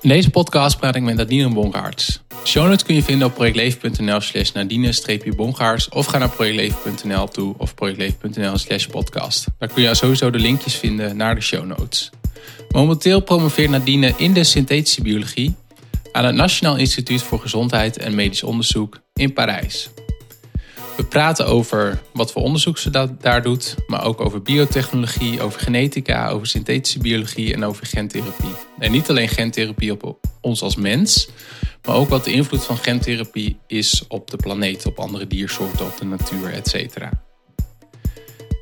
In deze podcast praat ik met Nadine Bongaerts. Show notes kun je vinden op projectleven.nl slash nadine-bongaerts of ga naar projectleven.nl toe of projectleven.nl slash podcast. Daar kun je sowieso de linkjes vinden naar de show notes. Momenteel promoveert Nadine in de synthetische biologie aan het Nationaal Instituut voor Gezondheid en Medisch Onderzoek in Parijs. We praten over wat voor onderzoek ze daar doet, maar ook over biotechnologie, over genetica, over synthetische biologie en over gentherapie. En niet alleen gentherapie op ons als mens, maar ook wat de invloed van gentherapie is op de planeet, op andere diersoorten, op de natuur, etc.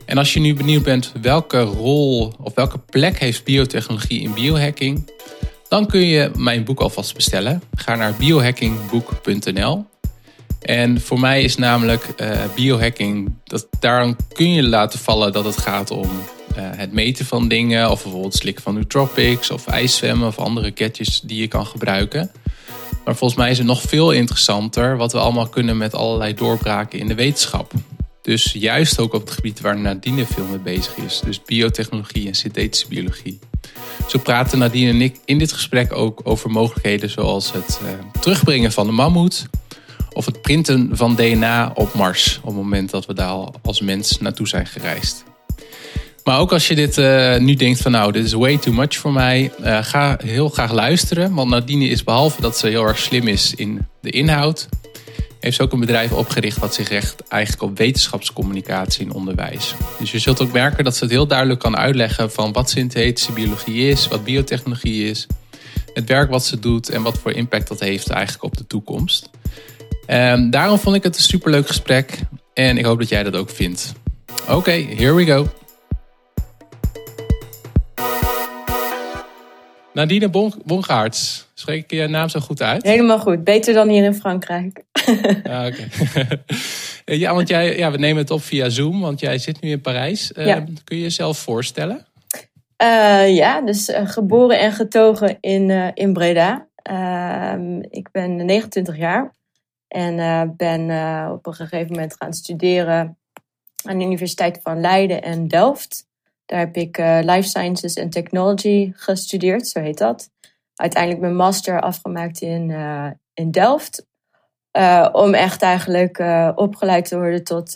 En als je nu benieuwd bent welke rol of welke plek heeft biotechnologie in biohacking, dan kun je mijn boek alvast bestellen. Ga naar biohackingboek.nl. En voor mij is namelijk uh, biohacking, dat, daarom kun je laten vallen dat het gaat om uh, het meten van dingen, of bijvoorbeeld slikken van nootropics, of ijszwemmen, of andere gadgets die je kan gebruiken. Maar volgens mij is het nog veel interessanter wat we allemaal kunnen met allerlei doorbraken in de wetenschap. Dus juist ook op het gebied waar Nadine veel mee bezig is. Dus biotechnologie en synthetische biologie. Zo praten Nadine en ik in dit gesprek ook over mogelijkheden zoals het uh, terugbrengen van de mammoet. Of het printen van DNA op Mars. Op het moment dat we daar als mens naartoe zijn gereisd. Maar ook als je dit uh, nu denkt van nou, dit is way too much voor mij. Uh, ga heel graag luisteren. Want Nadine is behalve dat ze heel erg slim is in de inhoud heeft ze ook een bedrijf opgericht wat zich richt eigenlijk op wetenschapscommunicatie en onderwijs. Dus je zult ook merken dat ze het heel duidelijk kan uitleggen van wat synthetische biologie is, wat biotechnologie is, het werk wat ze doet en wat voor impact dat heeft eigenlijk op de toekomst. Ehm, daarom vond ik het een superleuk gesprek en ik hoop dat jij dat ook vindt. Oké, here we go. Nadine bon Bongaerts, spreek ik je naam zo goed uit? Helemaal goed, beter dan hier in Frankrijk. Ah, oké. ja, want jij, ja, we nemen het op via Zoom, want jij zit nu in Parijs. Uh, Kun je jezelf voorstellen? Uh, ja, dus uh, geboren en getogen in, in Breda. Ehm, ik ben 29 jaar en ben op een gegeven moment gaan studeren aan de Universiteit van Leiden en Delft. Daar heb ik Life Sciences en Technology gestudeerd, zo heet dat. Uiteindelijk mijn master afgemaakt in, in Delft. Om echt eigenlijk opgeleid te worden tot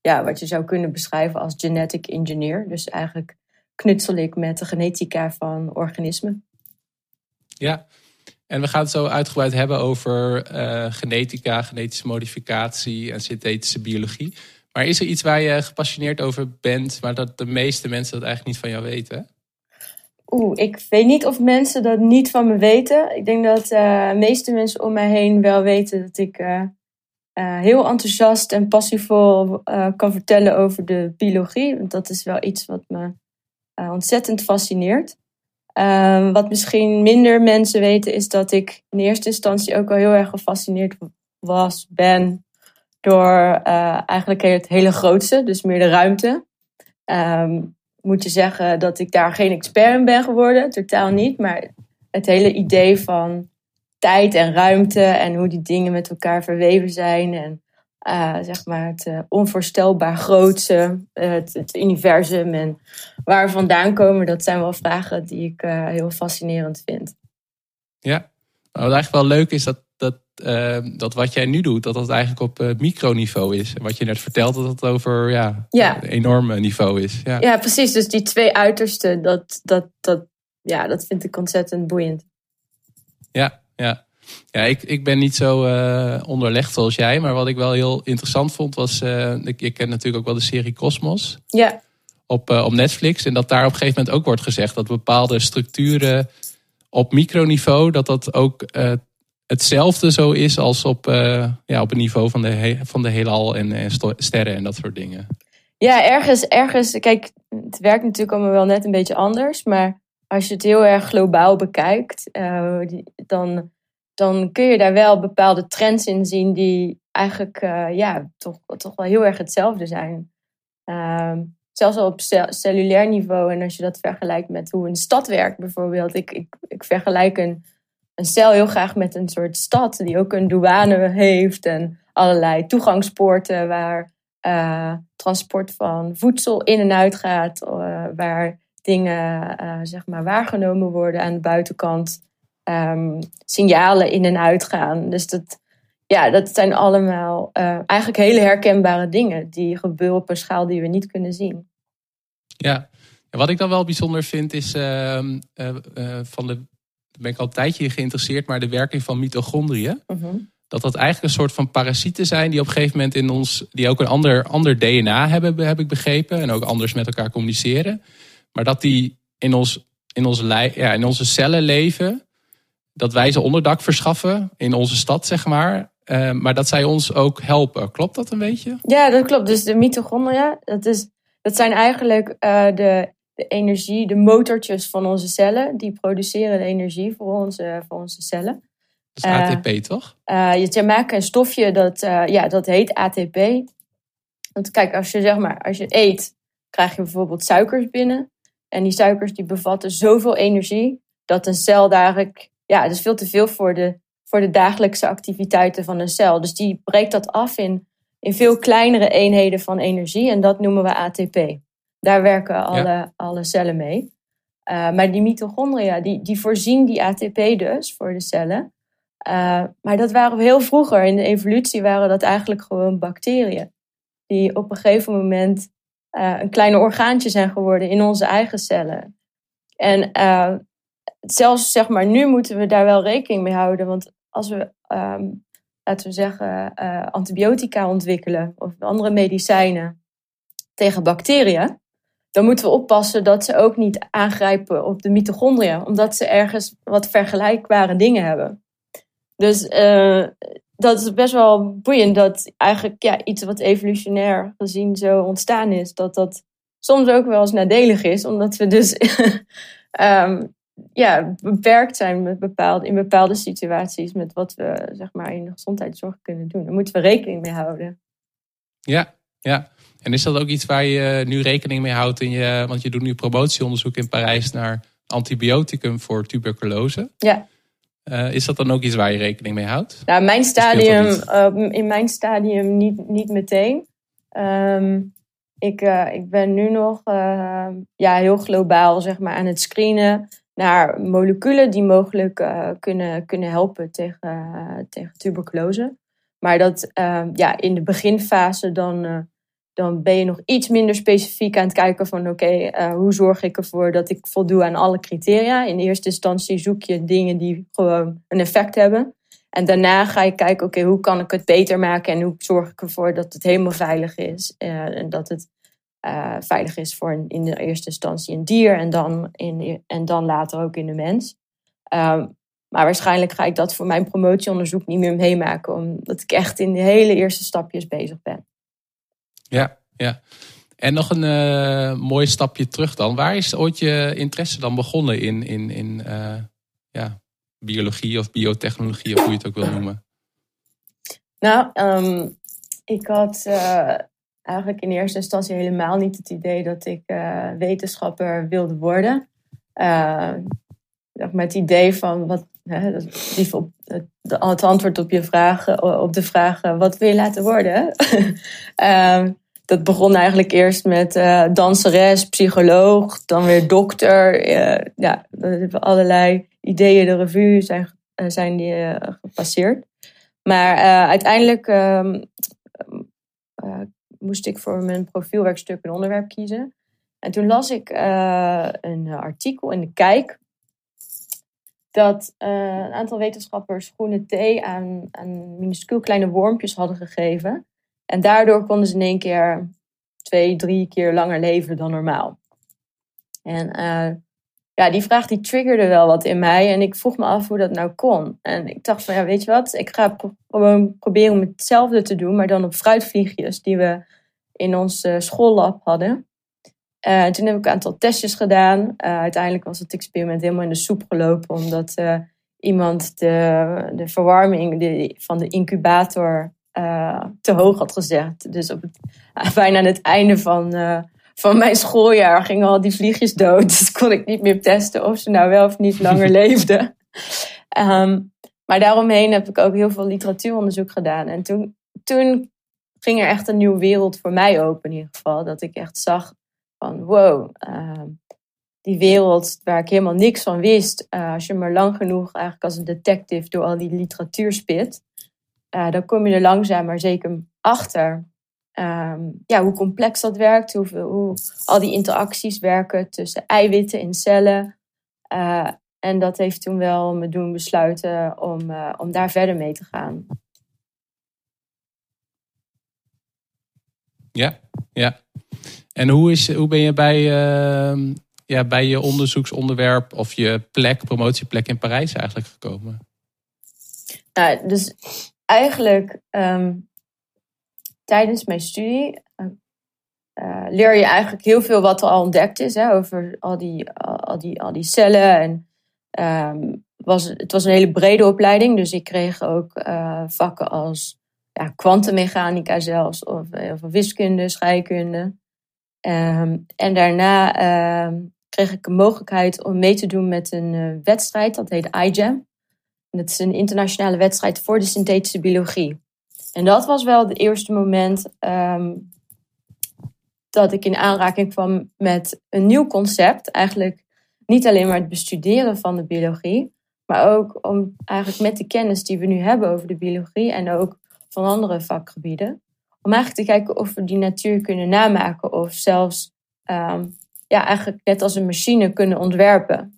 ja, wat je zou kunnen beschrijven als genetic engineer. Dus eigenlijk knutsel ik met de genetica van organismen. Ja, en we gaan het zo uitgebreid hebben over genetica, genetische modificatie en synthetische biologie. Maar is er iets waar je gepassioneerd over bent, maar dat de meeste mensen dat eigenlijk niet van jou weten? Oeh, ik weet niet of mensen dat niet van me weten. Ik denk dat de meeste mensen om mij heen wel weten dat ik uh, heel enthousiast en passievol kan vertellen over de biologie. Want dat is wel iets wat me ontzettend fascineert. Ehm, wat misschien minder mensen weten is dat ik in eerste instantie ook al heel erg gefascineerd was, ben door eigenlijk het hele grootste, dus meer de ruimte. Um, moet je zeggen dat ik daar geen expert in ben geworden. Totaal niet. Maar het hele idee van tijd en ruimte en hoe die dingen met elkaar verweven zijn. En uh, zeg maar het uh, onvoorstelbaar grootste, het, het, universum en waar we vandaan komen, dat zijn wel vragen die ik heel fascinerend vind. Ja, wat eigenlijk wel leuk is dat uh, dat wat jij nu doet, dat dat eigenlijk op uh, microniveau is. En wat je net vertelt, dat het over ja, een enorm niveau is. Ja. ja, precies. Dus die twee uitersten, dat, dat, dat, ja, dat vind ik ontzettend boeiend. Ja, ja. Ja, ik, ik ben niet zo uh, onderlegd zoals jij. Maar wat ik wel heel interessant vond was... Uh, ik, ik ken natuurlijk ook wel de serie Cosmos. Ja. Op, uh, op Netflix. En dat daar op een gegeven moment ook wordt gezegd... dat bepaalde structuren op microniveau... dat dat ook hetzelfde zo is als op, uh, ja, op het niveau van de, van de heelal en, en sterren en dat soort dingen. Ja, ergens, ergens, kijk, het werkt natuurlijk allemaal wel net een beetje anders, maar als je het heel erg globaal bekijkt, dan, dan kun je daar wel bepaalde trends in zien die eigenlijk ja, toch, toch wel heel erg hetzelfde zijn. Ehm, zelfs al op cellulair niveau en als je dat vergelijkt met hoe een stad werkt bijvoorbeeld. Ik, ik, ik vergelijk een een cel heel graag met een soort stad die ook een douane heeft en allerlei toegangspoorten waar uh, transport van voedsel in en uit gaat, uh, waar dingen uh, zeg maar waargenomen worden aan de buitenkant. ehm, signalen in en uitgaan. Dus dat, ja, dat zijn allemaal eigenlijk hele herkenbare dingen die gebeuren op een schaal die we niet kunnen zien. Ja, en wat ik dan wel bijzonder vind is uh, van de ben ik al een tijdje geïnteresseerd, maar de werking van mitochondriën. Mhm. Dat dat eigenlijk een soort van parasieten zijn die op een gegeven moment in ons, die ook een ander, ander DNA hebben, heb ik begrepen. En ook anders met elkaar communiceren. Maar dat die in, ons, in, onze, ja, in onze cellen leven. Dat wij ze onderdak verschaffen in onze stad, zeg maar. Uh, maar dat zij ons ook helpen. Klopt dat een beetje? Ja, dat klopt. Dus de mitochondria, dat, is, dat zijn eigenlijk uh, de de energie, de motortjes van onze cellen, die produceren de energie voor onze, voor onze cellen. Dat is ATP, uh, toch? Uh, je maken een stofje dat, ja, dat heet ATP. Want kijk, als je, zeg maar, als je eet, krijg je bijvoorbeeld suikers binnen. En die suikers die bevatten zoveel energie dat een cel daar, ja, dat is veel te veel voor de, voor de dagelijkse activiteiten van een cel. Dus die breekt dat af in, in veel kleinere eenheden van energie en dat noemen we ATP. Daar werken alle, alle cellen mee. Uh, maar die mitochondria, die, die voorzien die ATP dus voor de cellen. Uh, maar dat waren heel vroeger. In de evolutie waren dat eigenlijk gewoon bacteriën. Die op een gegeven moment uh, een kleine orgaantje zijn geworden in onze eigen cellen. En zelfs zeg maar, nu moeten we daar wel rekening mee houden. Want als we, um, laten we zeggen, antibiotica ontwikkelen of andere medicijnen tegen bacteriën dan moeten we oppassen dat ze ook niet aangrijpen op de mitochondria, omdat ze ergens wat vergelijkbare dingen hebben. Dus uh, dat is best wel boeiend dat eigenlijk ja, iets wat evolutionair gezien zo ontstaan is, dat dat soms ook wel eens nadelig is, omdat we dus um, ja, beperkt zijn met bepaalde, in bepaalde situaties met wat we zeg maar, in de gezondheidszorg kunnen doen. Daar moeten we rekening mee houden. Ja, ja. En is dat ook iets waar je nu rekening mee houdt? In je, want je doet nu promotieonderzoek in Parijs naar antibioticum voor tuberculose. Ja. Uh, is dat dan ook iets waar je rekening mee houdt? Nou, mijn stadium, uh, in mijn stadium niet, niet meteen. Um, ik, uh, ik ben nu nog ja, heel globaal zeg maar, aan het screenen naar moleculen die mogelijk kunnen, kunnen helpen tegen, tegen tuberculose. Maar dat ja, in de beginfase dan dan ben je nog iets minder specifiek aan het kijken van oké, eh, hoe zorg ik ervoor dat ik voldoe aan alle criteria. In eerste instantie zoek je dingen die gewoon een effect hebben. En daarna ga je kijken, oké, hoe kan ik het beter maken en hoe zorg ik ervoor dat het helemaal veilig is. En dat het uh, veilig is voor in de eerste instantie een dier en dan, in, en dan later ook in de mens. Um, maar waarschijnlijk ga ik dat voor mijn promotieonderzoek niet meer meemaken, omdat ik echt in de hele eerste stapjes bezig ben. Ja, ja. En nog een uh, mooi stapje terug dan. Waar is ooit je interesse dan begonnen in, in, in uh, ja, biologie of biotechnologie, of hoe je het ook wil noemen? Nou, um, ik had uh, eigenlijk in eerste instantie helemaal niet het idee dat ik wetenschapper wilde worden. met het idee van wat, hè, op het, antwoord op je vraag, op de vraag: wat wil je laten worden? um, dat begon eigenlijk eerst met uh, danseres, psycholoog, dan weer dokter. Uh, ja, hebben allerlei ideeën de revue zijn, uh, zijn die gepasseerd. Maar uiteindelijk ehm, moest ik voor mijn profielwerkstuk een onderwerp kiezen. En toen las ik een artikel in de Kijk dat een aantal wetenschappers groene thee aan, aan minuscuul kleine wormpjes hadden gegeven. En daardoor konden ze in één keer twee, drie keer langer leven dan normaal. En uh, ja, die vraag die triggerde wel wat in mij. En ik vroeg me af hoe dat nou kon. En ik dacht van, ja, weet je wat? Ik ga gewoon proberen om hetzelfde te doen, maar dan op fruitvliegjes die we in ons uh, schoollab hadden. Uh, toen heb ik een aantal testjes gedaan. Uh, uiteindelijk was het experiment helemaal in de soep gelopen, omdat iemand de, de verwarming van de incubator te hoog had gezet. Dus op bijna aan het einde van, van mijn schooljaar gingen al die vliegjes dood. Dus kon ik niet meer testen of ze nou wel of niet langer leefden. Um, maar daaromheen heb ik ook heel veel literatuuronderzoek gedaan. En toen, toen ging er echt een nieuwe wereld voor mij open in ieder geval. Dat ik echt zag van wow, die wereld waar ik helemaal niks van wist, uh, als je maar lang genoeg eigenlijk als een detective door al die literatuur spit, uh, dan kom je er langzaam maar zeker achter um, ja, hoe complex dat werkt, hoe, hoe al die interacties werken tussen eiwitten in cellen. Uh, en dat heeft toen wel me doen besluiten om, om daar verder mee te gaan. Ja, ja. En hoe, is, hoe ben je bij, uh, ja, bij je onderzoeksonderwerp of je plek, promotieplek in Parijs eigenlijk gekomen? Nou, dus eigenlijk um, tijdens mijn studie uh, leer je eigenlijk heel veel wat er al ontdekt is hè, over al die, al, die, al die cellen. En, um, was, het was een hele brede opleiding, dus ik kreeg ook vakken als ja, kwantummechanica zelfs, of, of wiskunde, scheikunde. Um, en daarna um, kreeg ik een mogelijkheid om mee te doen met een wedstrijd, dat heet. En dat is een internationale wedstrijd voor de synthetische biologie. En dat was wel het eerste moment um, dat ik in aanraking kwam met een nieuw concept. Eigenlijk niet alleen maar het bestuderen van de biologie, maar ook om eigenlijk met de kennis die we nu hebben over de biologie en ook van andere vakgebieden, om eigenlijk te kijken of we die natuur kunnen namaken of zelfs um, ja, eigenlijk net als een machine kunnen ontwerpen.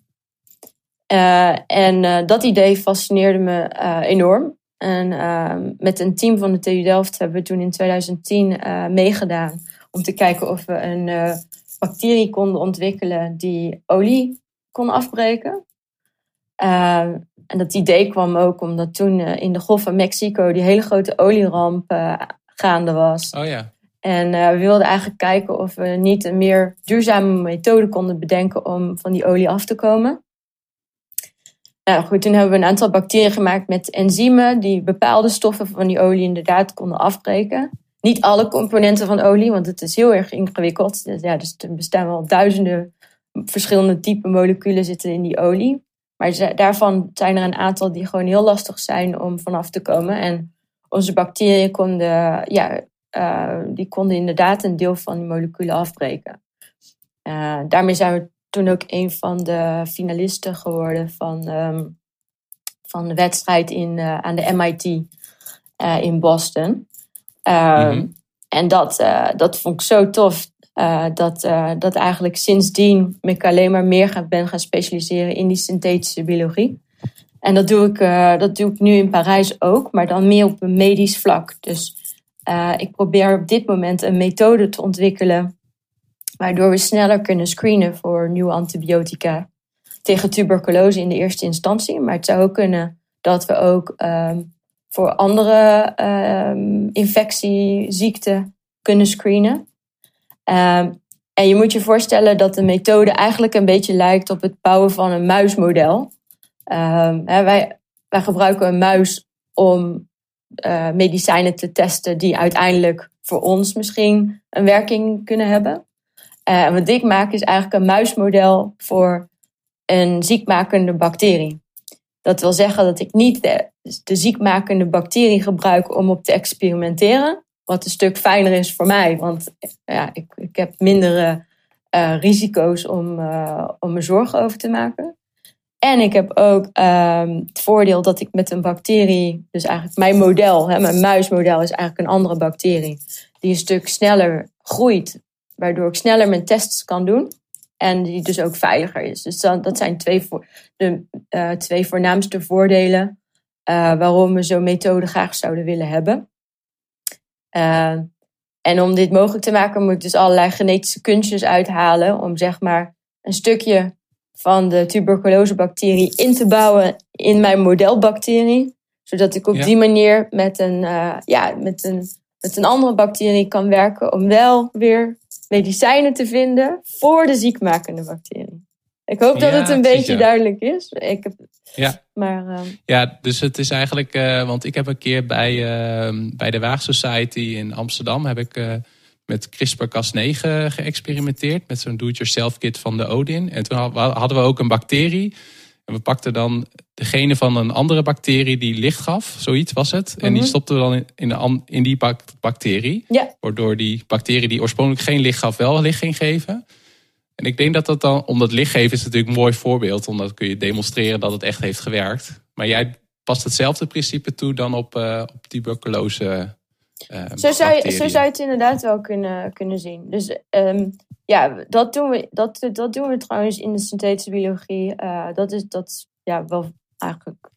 Uh, en uh, dat idee fascineerde me uh, enorm. En ehm, met een team van de TU Delft hebben we toen in 2010 meegedaan om te kijken of we een bacterie konden ontwikkelen die olie kon afbreken. Ehm, en dat idee kwam ook omdat toen in de Golf van Mexico die hele grote olieramp gaande was. Oh ja. En we wilden eigenlijk kijken of we niet een meer duurzame methode konden bedenken om van die olie af te komen. Nou goed, toen hebben we een aantal bacteriën gemaakt met enzymen die bepaalde stoffen van die olie inderdaad konden afbreken. Niet alle componenten van olie, want het is heel erg ingewikkeld. Dus, ja, dus er bestaan wel duizenden verschillende type moleculen zitten in die olie. Maar daarvan zijn er een aantal die gewoon heel lastig zijn om vanaf te komen. En onze bacteriën konden, ja, uh, die konden inderdaad een deel van die moleculen afbreken. Uh, daarmee zijn we toen ook een van de finalisten geworden van, um, van de wedstrijd in, uh, aan de MIT in Boston. Mm -hmm. En dat, dat vond ik zo tof. dat, dat eigenlijk sindsdien ik alleen maar meer gaan, ben gaan specialiseren in die synthetische biologie. En dat doe, ik, dat doe ik nu in Parijs ook, maar dan meer op een medisch vlak. Dus ik probeer op dit moment een methode te ontwikkelen waardoor we sneller kunnen screenen voor nieuwe antibiotica tegen tuberculose in de eerste instantie. Maar het zou ook kunnen dat we ook um, voor andere um, infectieziekten kunnen screenen. Um, en je moet je voorstellen dat de methode eigenlijk een beetje lijkt op het bouwen van een muismodel. Hè, wij, wij gebruiken een muis om uh, medicijnen te testen die uiteindelijk voor ons misschien een werking kunnen hebben. Uh, wat ik maak is eigenlijk een muismodel voor een ziekmakende bacterie. Dat wil zeggen dat ik niet de, de ziekmakende bacterie gebruik om op te experimenteren. Wat een stuk fijner is voor mij, want ja, ik, ik heb mindere uh, risico's om, uh, om me zorgen over te maken. En ik heb ook um, het voordeel dat ik met een bacterie, dus eigenlijk mijn model, hè, mijn muismodel is eigenlijk een andere bacterie, die een stuk sneller groeit, waardoor ik sneller mijn tests kan doen. En die dus ook veiliger is. Dus dat, dat zijn twee voor, de uh, twee voornaamste voordelen uh, waarom we zo'n methode graag zouden willen hebben. Uh, en om dit mogelijk te maken moet ik dus allerlei genetische kunstjes uithalen om zeg maar een stukje van de tuberculosebacterie in te bouwen in mijn modelbacterie. Zodat ik op die manier met een, ja, met, een, met een andere bacterie kan werken om wel weer medicijnen te vinden voor de ziekmakende bacterie. Ik hoop dat het een beetje duidelijk is. Ik heb, ja. Maar, uh, ja, dus het is eigenlijk, uh, want ik heb een keer bij, uh, bij de Waag Society in Amsterdam heb ik met CRISPR-Cas9 geëxperimenteerd. Met zo'n do-it-yourself kit van de Odin. En toen hadden we ook een bacterie. En we pakten dan degene van een andere bacterie die licht gaf. Zoiets was het. En die mhm. stopten we dan in, de, in die bacterie. Ja. Waardoor die bacterie die oorspronkelijk geen licht gaf, wel licht ging geven. En ik denk dat dat dan, omdat lichtgeven is natuurlijk een mooi voorbeeld, omdat kun je demonstreren dat het echt heeft gewerkt. Maar jij past hetzelfde principe toe dan op, uh, op tuberculose. Uh, zo, zou je, zo zou je het inderdaad wel kunnen, kunnen zien. Dus um, ja, dat doen, we, dat, dat doen we trouwens in de synthetische biologie. Uh, dat is dat, ja, wel eigenlijk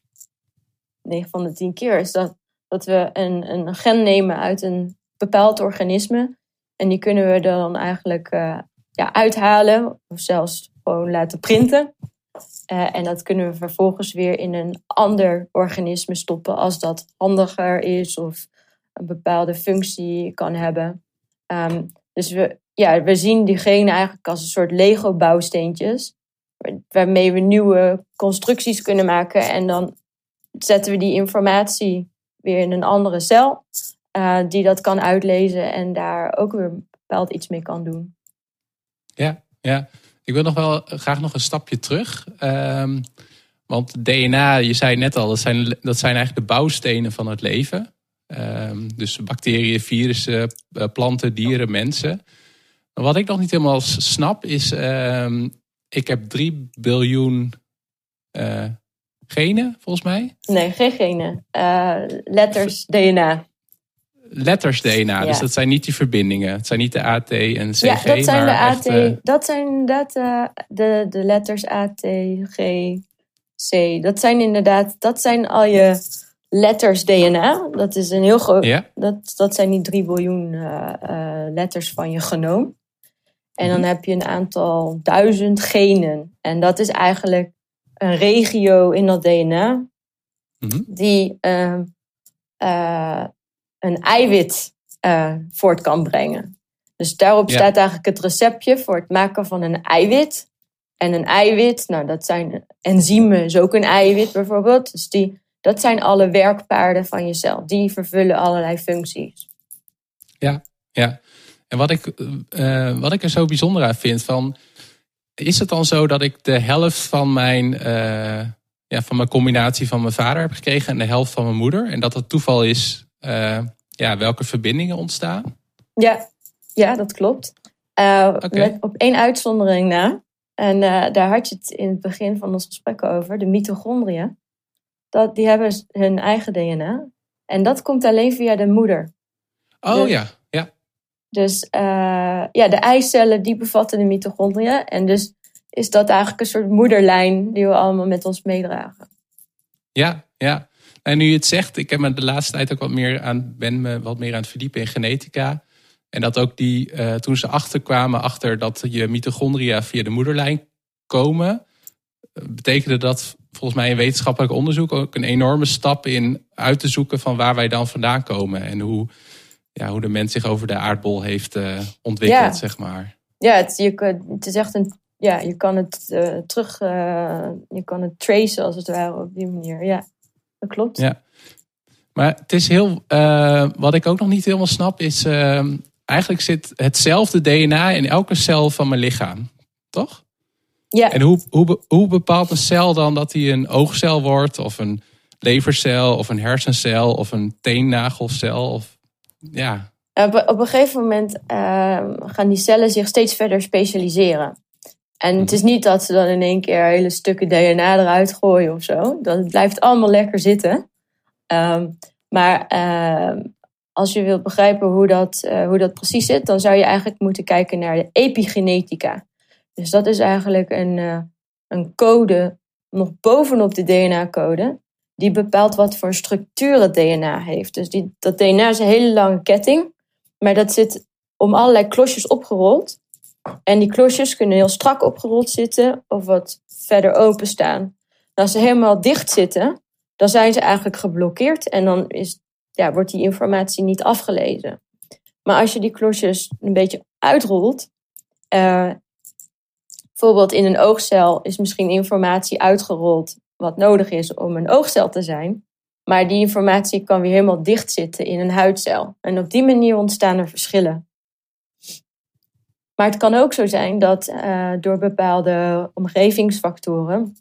9 van de 10 keer. Is dat, dat we een, een gen nemen uit een bepaald organisme. En die kunnen we dan eigenlijk uh, ja, uithalen of zelfs gewoon laten printen. Uh, en dat kunnen we vervolgens weer in een ander organisme stoppen als dat handiger is of een bepaalde functie kan hebben. Um, dus we, ja, we zien die genen eigenlijk als een soort Lego-bouwsteentjes. Waarmee we nieuwe constructies kunnen maken. En dan zetten we die informatie weer in een andere cel. Uh, die dat kan uitlezen en daar ook weer bepaald iets mee kan doen. Ja, ja. Ik wil nog wel graag nog een stapje terug. Um, want DNA, je zei net al, dat zijn, dat zijn eigenlijk de bouwstenen van het leven. Um, dus bacteriën, virussen, eh, planten, dieren, mensen. Wat ik nog niet helemaal snap is, um, ik heb 3 biljoen uh, genen, volgens mij. Nee, geen genen. Uh, letters DNA. Letters DNA, dus dat zijn niet die verbindingen. Het zijn niet de AT en CG. Ja, dat zijn de AT. Echt, uh... Dat zijn inderdaad de, de letters AT, G, C. Dat zijn inderdaad, dat zijn al je letters DNA. Dat is een heel groot. Dat, dat zijn die 3 biljoen letters van je genoom. En dan mhm. heb je een aantal duizend genen. En dat is eigenlijk een regio in dat DNA mhm. die uh, uh, een eiwit voort kan brengen. Dus daarop staat eigenlijk het receptje voor het maken van een eiwit. En een eiwit, nou dat zijn enzymen, is ook een eiwit bijvoorbeeld. Dus die, dat zijn alle werkpaarden van je cel. Die vervullen allerlei functies. Ja, ja. En wat ik, uh, wat ik er zo bijzonder aan vind, van, is het dan zo dat ik de helft van mijn, uh, ja, van mijn combinatie van mijn vader heb gekregen en de helft van mijn moeder? En dat het toeval is uh, ja, welke verbindingen ontstaan? Ja, ja dat klopt. Okay. Met, op één uitzondering na. En daar had je het in het begin van ons gesprek over, de mitochondriën. Dat, die hebben hun eigen DNA. En dat komt alleen via de moeder. Oh ja. Dus uh, ja, de eicellen die bevatten de mitochondriën. En dus is dat eigenlijk een soort moederlijn die we allemaal met ons meedragen. Ja, ja. En nu je het zegt, ik heb me de laatste tijd ook wat meer aan, ben me wat meer aan het verdiepen in genetica. En dat ook die, uh, toen ze achterkwamen achter dat je mitochondria via de moederlijn komen, eh, betekende dat volgens mij in wetenschappelijk onderzoek ook een enorme stap in uit te zoeken van waar wij dan vandaan komen en hoe ja, hoe de mens zich over de aardbol heeft uh, ontwikkeld, ja. zeg maar. Ja, het, je, het is echt een. Ja, je kan het uh, terug. Uh, je kan het tracen als het ware op die manier. Ja, dat klopt. Ja. Maar het is heel. wat ik ook nog niet helemaal snap is. eigenlijk zit hetzelfde DNA in elke cel van mijn lichaam. Toch? Ja. En hoe, hoe, hoe bepaalt een cel dan dat hij een oogcel wordt, of een levercel, of een hersencel, of een teennagelcel? Of ja. Op, op een gegeven moment uh, gaan die cellen zich steeds verder specialiseren. En het is niet dat ze dan in één keer hele stukken DNA eruit gooien of zo. Dat blijft allemaal lekker zitten. Um, maar uh, als je wilt begrijpen hoe dat, uh, hoe dat precies zit, dan zou je eigenlijk moeten kijken naar de epigenetica. Dus dat is eigenlijk een, uh, een code nog bovenop de DNA-code die bepaalt wat voor structuur het DNA heeft. Dus die, dat DNA is een hele lange ketting, maar dat zit om allerlei klosjes opgerold. En die klosjes kunnen heel strak opgerold zitten of wat verder openstaan. als ze helemaal dicht zitten, dan zijn ze eigenlijk geblokkeerd en dan is, ja, wordt die informatie niet afgelezen. Maar als je die klosjes een beetje uitrolt, uh, bijvoorbeeld in een oogcel is misschien informatie uitgerold wat nodig is om een oogcel te zijn. Maar die informatie kan weer helemaal dicht zitten in een huidcel. En op die manier ontstaan er verschillen. Maar het kan ook zo zijn dat uh, door bepaalde omgevingsfactoren,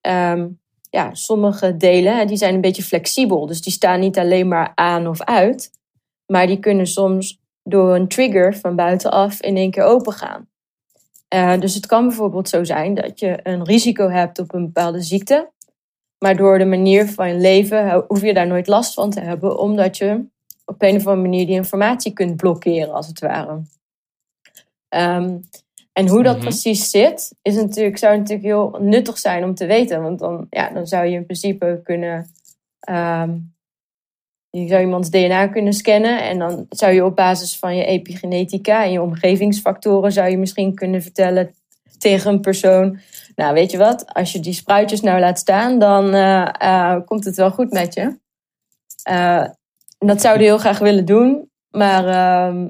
um, ja, sommige delen die zijn een beetje flexibel. Dus die staan niet alleen maar aan of uit, maar die kunnen soms door een trigger van buitenaf in één keer open gaan. Uh, dus het kan bijvoorbeeld zo zijn dat je een risico hebt op een bepaalde ziekte. Maar door de manier van je leven hoef je daar nooit last van te hebben, omdat je op een of andere manier die informatie kunt blokkeren, als het ware. Um, en hoe dat mhm. precies zit, is natuurlijk, zou natuurlijk heel nuttig zijn om te weten. Want dan, ja, dan zou je in principe kunnen. Um, je zou iemands DNA kunnen scannen. En dan zou je op basis van je epigenetica en je omgevingsfactoren. zou je misschien kunnen vertellen tegen een persoon. Nou, weet je wat, als je die spruitjes nou laat staan, dan uh, uh, komt het wel goed met je. Uh, dat zouden heel graag willen doen. Maar ehm,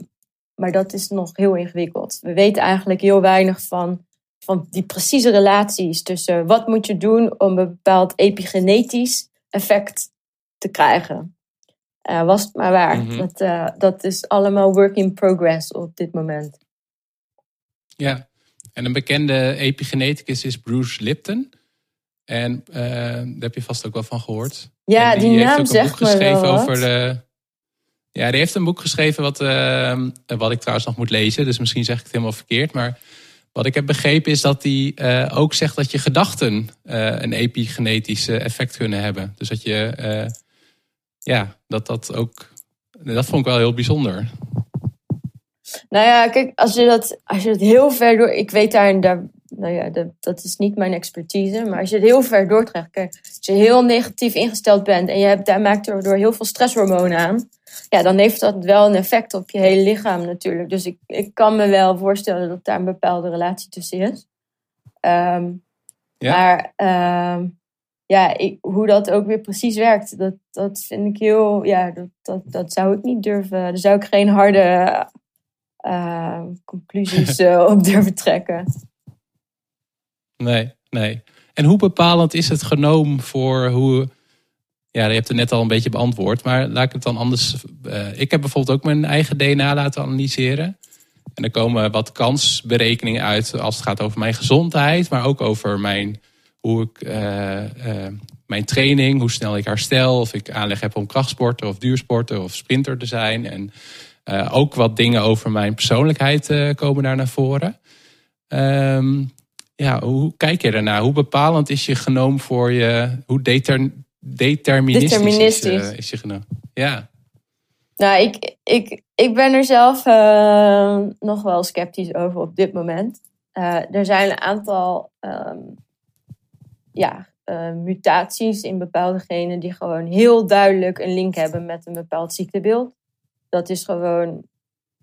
maar dat is nog heel ingewikkeld. We weten eigenlijk heel weinig van, van die precieze relaties tussen wat moet je doen om een bepaald epigenetisch effect te krijgen. Uh, was het maar waar. Mhm. dat, uh, dat is allemaal work in progress op dit moment. Ja, en een bekende epigeneticus is Bruce Lipton. En uh, daar heb je vast ook wel van gehoord. Ja, die, die naam zegt me wel over de ja, die heeft een boek geschreven wat, uh, wat ik trouwens nog moet lezen. Dus misschien zeg ik het helemaal verkeerd. Maar wat ik heb begrepen is dat hij ook zegt dat je gedachten een epigenetisch effect kunnen hebben. Dus dat je, ja, dat dat ook, dat vond ik wel heel bijzonder. Nou ja, kijk, als je dat, als je het heel ver door, ik weet daar, daar nou ja, dat, dat is niet mijn expertise. Maar als je het heel ver doortrekt, kijk, als je heel negatief ingesteld bent en je hebt, daar maakt er door heel veel stresshormonen aan, ja, dan heeft dat wel een effect op je hele lichaam natuurlijk. Dus ik, ik kan me wel voorstellen dat daar een bepaalde relatie tussen is. Ehm, ja. Maar ehm, ja, ik, hoe dat ook weer precies werkt, dat, dat vind ik heel, ja, dat, dat, dat zou ik niet durven. Daar zou ik geen harde uh, conclusies uh, op durven trekken. Nee, nee. En hoe bepalend is het genoom voor hoe. Ja, je hebt het net al een beetje beantwoord, maar laat ik het dan anders. Uh, ik heb bijvoorbeeld ook mijn eigen DNA laten analyseren. En er komen wat kansberekeningen uit als het gaat over mijn gezondheid, maar ook over mijn, hoe ik, uh, uh, mijn training, hoe snel ik herstel, of ik aanleg heb om krachtsporten of duursporten of sprinter te zijn. En ook wat dingen over mijn persoonlijkheid komen daar naar voren. Um, ja, hoe kijk je ernaar? Hoe bepalend is je genoom voor je? Hoe deter, deterministisch, deterministisch. Is, uh, is, je genoom? Ja. Nou, ik, ik, ik ben er zelf uh, nog wel sceptisch over op dit moment. Uh, er zijn een aantal um, ja, mutaties in bepaalde genen die gewoon heel duidelijk een link hebben met een bepaald ziektebeeld. Dat is gewoon,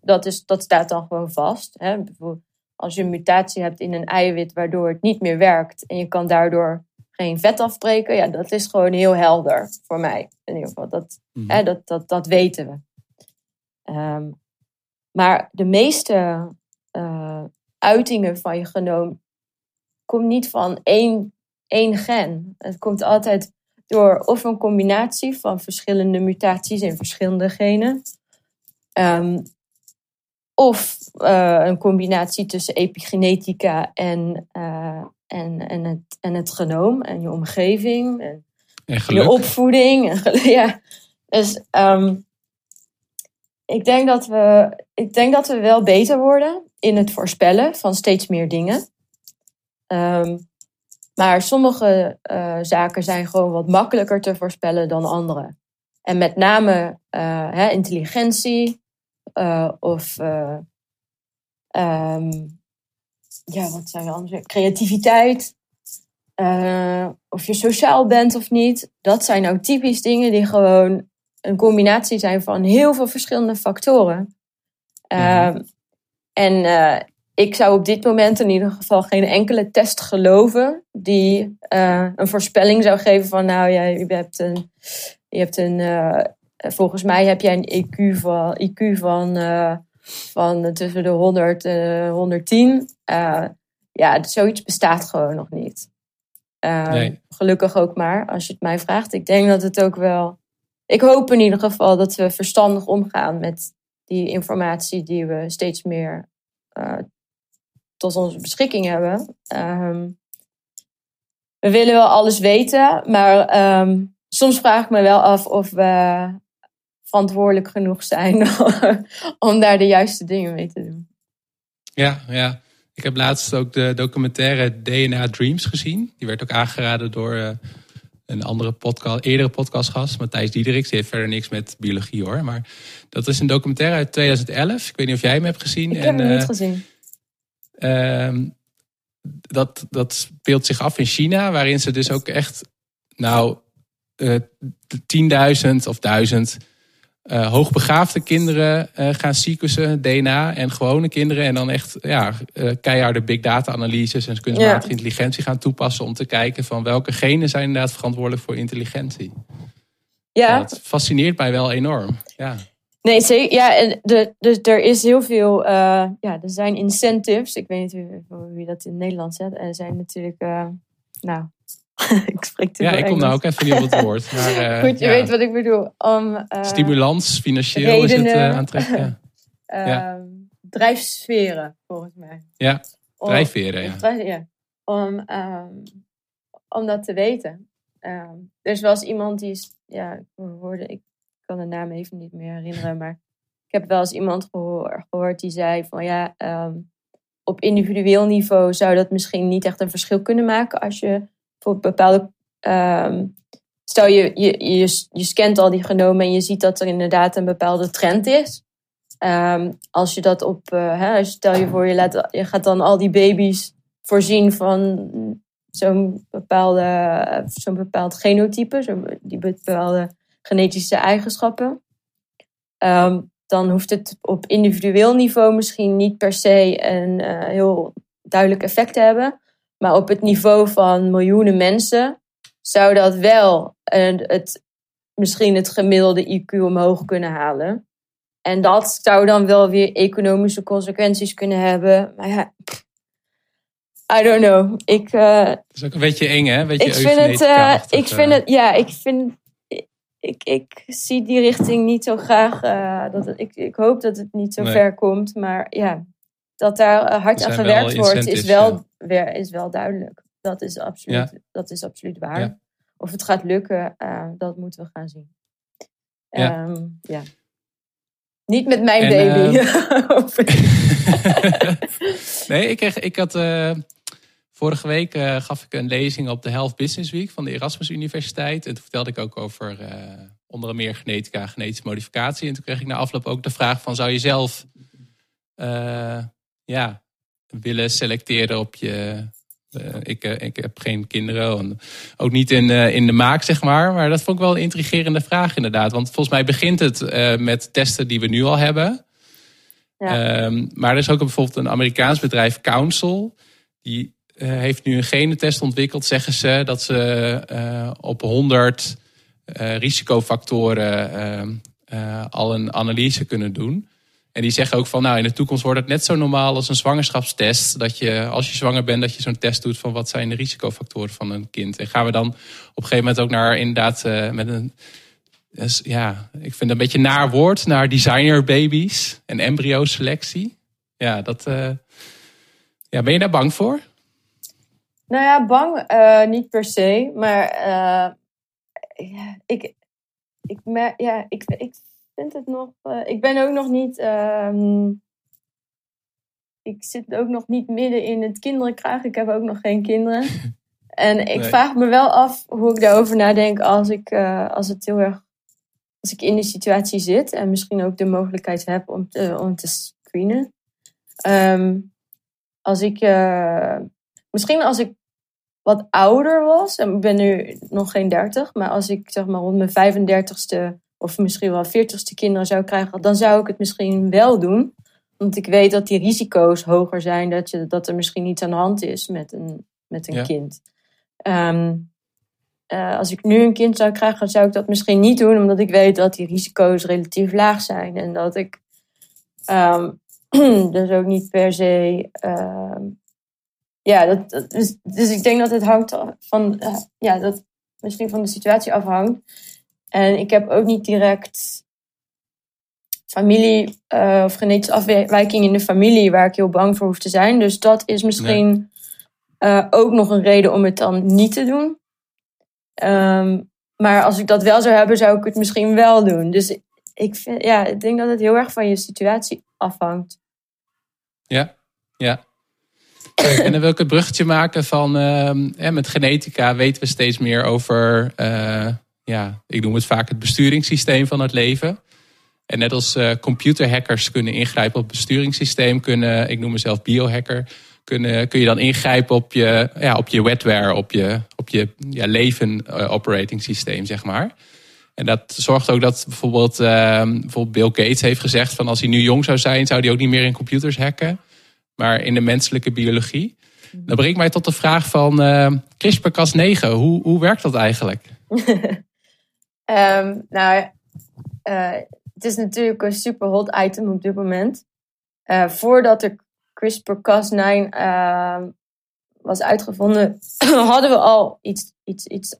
dat, is, dat staat dan gewoon vast. Hè? Bijvoorbeeld als je een mutatie hebt in een eiwit waardoor het niet meer werkt en je kan daardoor geen vet afbreken, ja, dat is gewoon heel helder voor mij. In ieder geval, dat, mhm. hè, dat, dat, dat weten we. Um, maar de meeste uh, uitingen van je genoom komt niet van één, één gen. Het komt altijd door of een combinatie van verschillende mutaties in verschillende genen. Um, of uh, een combinatie tussen epigenetica en, uh, en, en, het, en het genoom en je omgeving en, en je opvoeding. En, ja. Dus um, ik, denk dat we, ik denk dat we wel beter worden in het voorspellen van steeds meer dingen. Um, maar sommige uh, zaken zijn gewoon wat makkelijker te voorspellen dan andere. En met name hè, intelligentie, uh, of um, ja, wat zijn andere? Creativiteit. Of je sociaal bent of niet. Dat zijn nou typisch dingen die gewoon een combinatie zijn van heel veel verschillende factoren. Mm en ik zou op dit moment in ieder geval geen enkele test geloven die een voorspelling zou geven van nou, jij je hebt een, je hebt een eh, volgens mij heb jij een IQ van, IQ van, uh, van tussen de 100 en 110. Uh, ja, zoiets bestaat gewoon nog niet. Nee. Gelukkig ook maar, als je het mij vraagt. Ik denk dat het ook wel. Ik hoop in ieder geval dat we verstandig omgaan met die informatie die we steeds meer tot onze beschikking hebben. Um, we willen wel alles weten, maar um, soms vraag ik me wel af of we verantwoordelijk genoeg zijn om daar de juiste dingen mee te doen. Ja, ja. Ik heb laatst ook de documentaire DNA Dreams gezien. Die werd ook aangeraden door uh, een andere podcast, eerdere podcastgast, Matthijs Diederik. Die heeft verder niks met biologie hoor. Maar dat is een documentaire uit 2011. Ik weet niet of jij hem hebt gezien. Ik heb hem niet gezien. Uh, dat, dat speelt zich af in China, waarin ze dus ook echt, nou, uh, eh, 10.000 of 1000 uh, hoogbegaafde kinderen uh, gaan sequencen, DNA en gewone kinderen. En dan echt ja, uh, keiharde big data analyses en kunstmatige ja. intelligentie gaan toepassen om te kijken van welke genen zijn inderdaad verantwoordelijk voor intelligentie. Ja. Dat fascineert mij wel enorm. Ja. Nee, zeker. Ja, en de, dus er is heel veel. ja, er zijn incentives. Ik weet niet hoe, wie dat in Nederland zet. Er zijn natuurlijk. nou, ik spreek te Ja, ik kom nou ook even niet op het woord. Maar, uh, Goed, je ja. weet wat ik bedoel. Om, Stimulans, financieel redenen, is het uh, aantrekkelijk. ja. Drijfsferen, volgens mij. Ja, drijfveren, ja. Drijf, ja. Om, um, om dat te weten. Um, er is wel eens iemand die is, ja, ik hoorde, ik kan de naam even niet meer herinneren, maar ik heb wel eens iemand gehoor, gehoord die zei van ja, um, op individueel niveau zou dat misschien niet echt een verschil kunnen maken als je voor bepaalde. Um, stel je, je, je, je scant al die genomen en je ziet dat er inderdaad een bepaalde trend is. Um, als je dat op. Uh, hè, stel je voor, je, laat, je gaat dan al die baby's voorzien van zo'n bepaalde, zo'n bepaald genotype, zo, die bepaalde genetische eigenschappen. Um, dan hoeft het op individueel niveau misschien niet per se een uh, heel duidelijk effect te hebben. Maar op het niveau van miljoenen mensen zou dat wel uh, het, misschien het gemiddelde IQ omhoog kunnen halen. En dat zou dan wel weer economische consequenties kunnen hebben. Maar ja, I don't know. Ik, uh, dat is ook een beetje eng, hè? Beetje ik vind het, uh, ik vind het, ja, ik vind, ik, ik zie die richting niet zo graag. Uh, dat het, ik, ik hoop dat het niet zo nee. ver komt. Maar ja, dat daar hard aan gewerkt wordt, is wel, ja. is wel duidelijk. Dat is absoluut, ja. dat is absoluut waar. Ja. Of het gaat lukken, uh, dat moeten we gaan zien. Ja. Um, ja. Niet met mijn en, baby. Uh... nee, ik, kreeg, ik had. Vorige week gaf ik een lezing op de Health Business Week van de Erasmus Universiteit. En toen vertelde ik ook over onder meer genetica, genetische modificatie. En toen kreeg ik na afloop ook de vraag: van zou je zelf ja, willen selecteren op je. Ik, ik heb geen kinderen, ook niet in, in de maak, zeg maar. Maar dat vond ik wel een intrigerende vraag, inderdaad. Want volgens mij begint het met testen die we nu al hebben. Ja. Um, maar er is ook bijvoorbeeld een Amerikaans bedrijf, Council. Die heeft nu een genetest ontwikkeld, zeggen ze, dat ze op 100 risicofactoren ehm, al een analyse kunnen doen. En die zeggen ook van, nou in de toekomst wordt het net zo normaal als een zwangerschapstest. Dat je als je zwanger bent, dat je zo'n test doet van wat zijn de risicofactoren van een kind. En gaan we dan op een gegeven moment ook naar inderdaad met een, ja, ik vind het een beetje naar woord, naar designer baby's en embryo selectie. Ja, dat, ja, ben je daar bang voor? Nou ja, bang uh, niet per se, maar ja, ik, ik, ja, ik, ik vind het nog. Uh, ik ben ook nog niet. Uh, ik zit ook nog niet midden in het kinderenkraag. Ik heb ook nog geen kinderen. en ik nee. vraag me wel af hoe ik daarover nadenk als ik als het heel erg. Als ik in die situatie zit en misschien ook de mogelijkheid heb om te, om te screenen. Um, als ik. Misschien als ik wat ouder was, en ik ben nu nog geen dertig, maar als ik zeg maar rond mijn 35ste of misschien wel veertigste kinderen zou krijgen, dan zou ik het misschien wel doen. Want ik weet dat die risico's hoger zijn, dat, je, dat er misschien iets aan de hand is met een, met een ja. kind. Um, uh, als ik nu een kind zou krijgen, zou ik dat misschien niet doen, omdat ik weet dat die risico's relatief laag zijn. En dat ik um, dus ook niet per se. Um, ja, dus, dus ik denk dat het hangt van, ja, dat misschien van de situatie afhangt. En ik heb ook niet direct familie uh, of genetische afwijking in de familie waar ik heel bang voor hoef te zijn. Dus dat is misschien uh, ook nog een reden om het dan niet te doen. Um, maar als ik dat wel zou hebben, zou ik het misschien wel doen. Dus ik, vind, ja, ik denk dat het heel erg van je situatie afhangt. Ja, ja. En dan wil ik het bruggetje maken van uh, met genetica weten we steeds meer over, uh, ja, ik noem het vaak het besturingssysteem van het leven. En net als uh, computerhackers kunnen ingrijpen op het besturingssysteem, kunnen, ik noem mezelf biohacker, kunnen, kun je dan ingrijpen op je, ja, op je wetware, op je, op je ja, leven uh, operating systeem, zeg maar. En dat zorgt ook dat bijvoorbeeld, uh, bijvoorbeeld Bill Gates heeft gezegd van als hij nu jong zou zijn, zou hij ook niet meer in computers hacken, maar in de menselijke biologie. Dan brengt mij tot de vraag van uh, CRISPR-Cas9. Hoe, hoe werkt dat eigenlijk? um, nou, uh, het is natuurlijk een super hot item op dit moment. Uh, voordat er CRISPR-Cas9 ehm, was uitgevonden, hadden we al iets, iets, iets,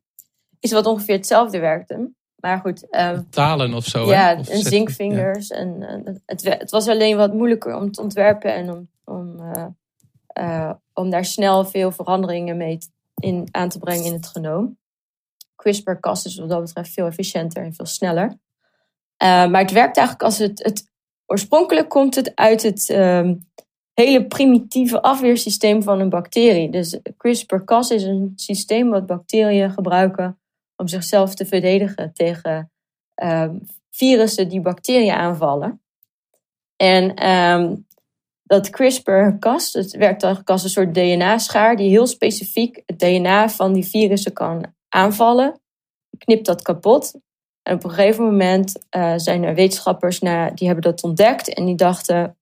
iets wat ongeveer hetzelfde werkte. Maar goed. Um, Talen of zo. Ja? Of en zinkvingers. En, het, het, was alleen wat moeilijker om te ontwerpen en om, om, uh, uh, om daar snel veel veranderingen mee in, aan te brengen in het genoom. CRISPR-Cas is wat dat betreft veel efficiënter en veel sneller. Uh, maar het werkt eigenlijk als het, het. Oorspronkelijk komt het uit het um, hele primitieve afweersysteem van een bacterie. Dus CRISPR-Cas is een systeem wat bacteriën gebruiken om zichzelf te verdedigen tegen uh, virussen die bacteriën aanvallen. En um, dat CRISPR-Cas, het werkt eigenlijk als een soort DNA-schaar die heel specifiek het DNA van die virussen kan aanvallen. Knipt dat kapot. En op een gegeven moment uh, zijn er wetenschappers naar, die hebben dat ontdekt en die dachten: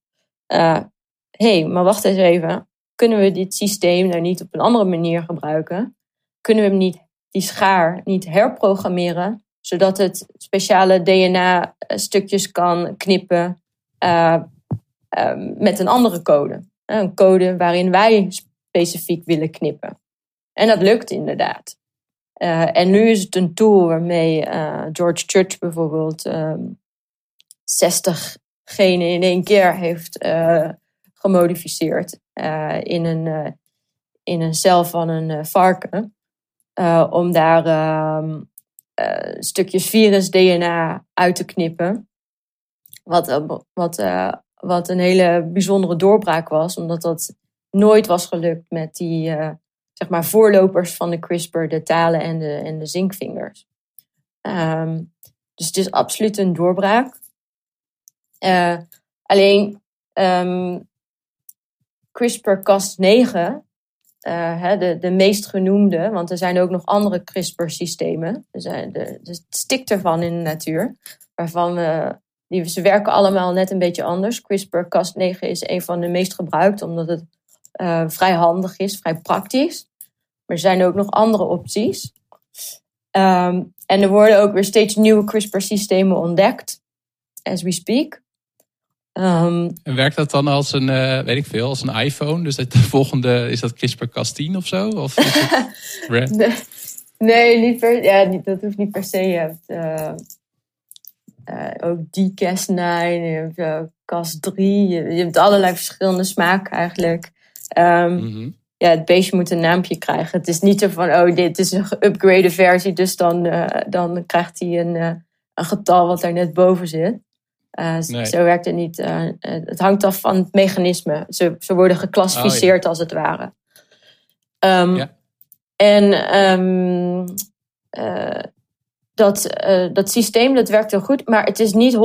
hé, uh, hey, maar wacht eens even. Kunnen we dit systeem nou niet op een andere manier gebruiken? Kunnen we hem niet die schaar niet herprogrammeren, zodat het speciale DNA-stukjes kan knippen uh, uh, met een andere code. Een code waarin wij specifiek willen knippen. En dat lukt inderdaad. Uh, en nu is het een tool waarmee George Church bijvoorbeeld 60 genen in één keer heeft gemodificeerd in, een, in een cel van een varken. Om daar uh, stukjes virus-DNA uit te knippen. Wat, wat, wat een hele bijzondere doorbraak was, omdat dat nooit was gelukt met die zeg maar voorlopers van de CRISPR, de talen en de, en de zinkvingers. Um, dus het is absoluut een doorbraak. alleen um, CRISPR-Cas9 uh, de, de meest genoemde, want er zijn ook nog andere CRISPR-systemen. Er de, de stikt ervan in de natuur, waarvan we, die, ze werken allemaal net een beetje anders. CRISPR-Cas9 is een van de meest gebruikte, omdat het uh, vrij handig is, vrij praktisch. Maar er zijn ook nog andere opties. Um, en er worden ook weer steeds nieuwe CRISPR-systemen ontdekt, as we speak. Um, en werkt dat dan als een, uh, weet ik veel, als een iPhone? Dus de volgende, is dat CRISPR-Cas10 of zo? Of is het nee, nee, niet per, ja, dat hoeft niet per se. Uh, uh, ook D-Cas9, je hebt Cas3. Je, je, hebt allerlei verschillende smaken eigenlijk. Um, mm -hmm. Ja, het beestje moet een naampje krijgen. Het is niet zo van, oh, dit is een geüpgrade versie, dus dan, dan krijgt hij een, een getal wat er net boven zit. Nee. Zo werkt het niet. Het hangt af van het mechanisme. Ze, ze worden geclassificeerd oh, ja. als het ware. Um, ja. En um, dat, dat systeem dat werkt heel goed, maar het is niet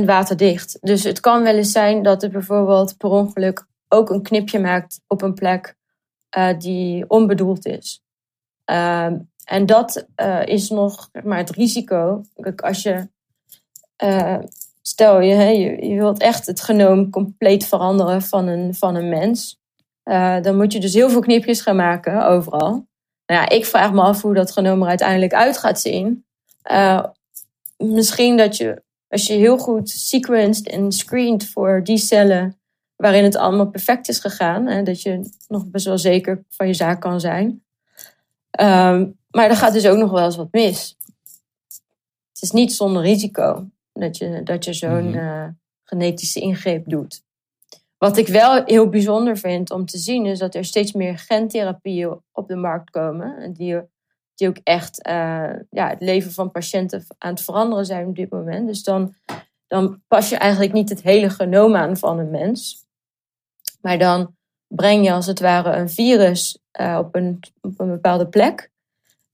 100% waterdicht. Dus het kan wel eens zijn dat het bijvoorbeeld per ongeluk ook een knipje maakt op een plek die onbedoeld is. Um, en dat is nog maar het risico. Kijk, als je stel je, je, je wilt echt het genoom compleet veranderen van een, van een mens. Dan moet je dus heel veel knipjes gaan maken overal. Nou ja, ik vraag me af hoe dat genoom er uiteindelijk uit gaat zien. Uh, misschien dat je, als je heel goed sequenced en screened voor die cellen waarin het allemaal perfect is gegaan, hè, dat je nog best wel zeker van je zaak kan zijn. Um, maar er gaat dus ook nog wel eens wat mis. Het is niet zonder risico. Dat je, dat je zo'n mm -hmm. uh, genetische ingreep doet. Wat ik wel heel bijzonder vind om te zien, is dat er steeds meer gentherapieën op de markt komen. Die, die ook echt uh, ja, het leven van patiënten aan het veranderen zijn op dit moment. Dus dan, dan pas je eigenlijk niet het hele genoom aan van een mens. Maar dan breng je als het ware een virus op, een, op een bepaalde plek.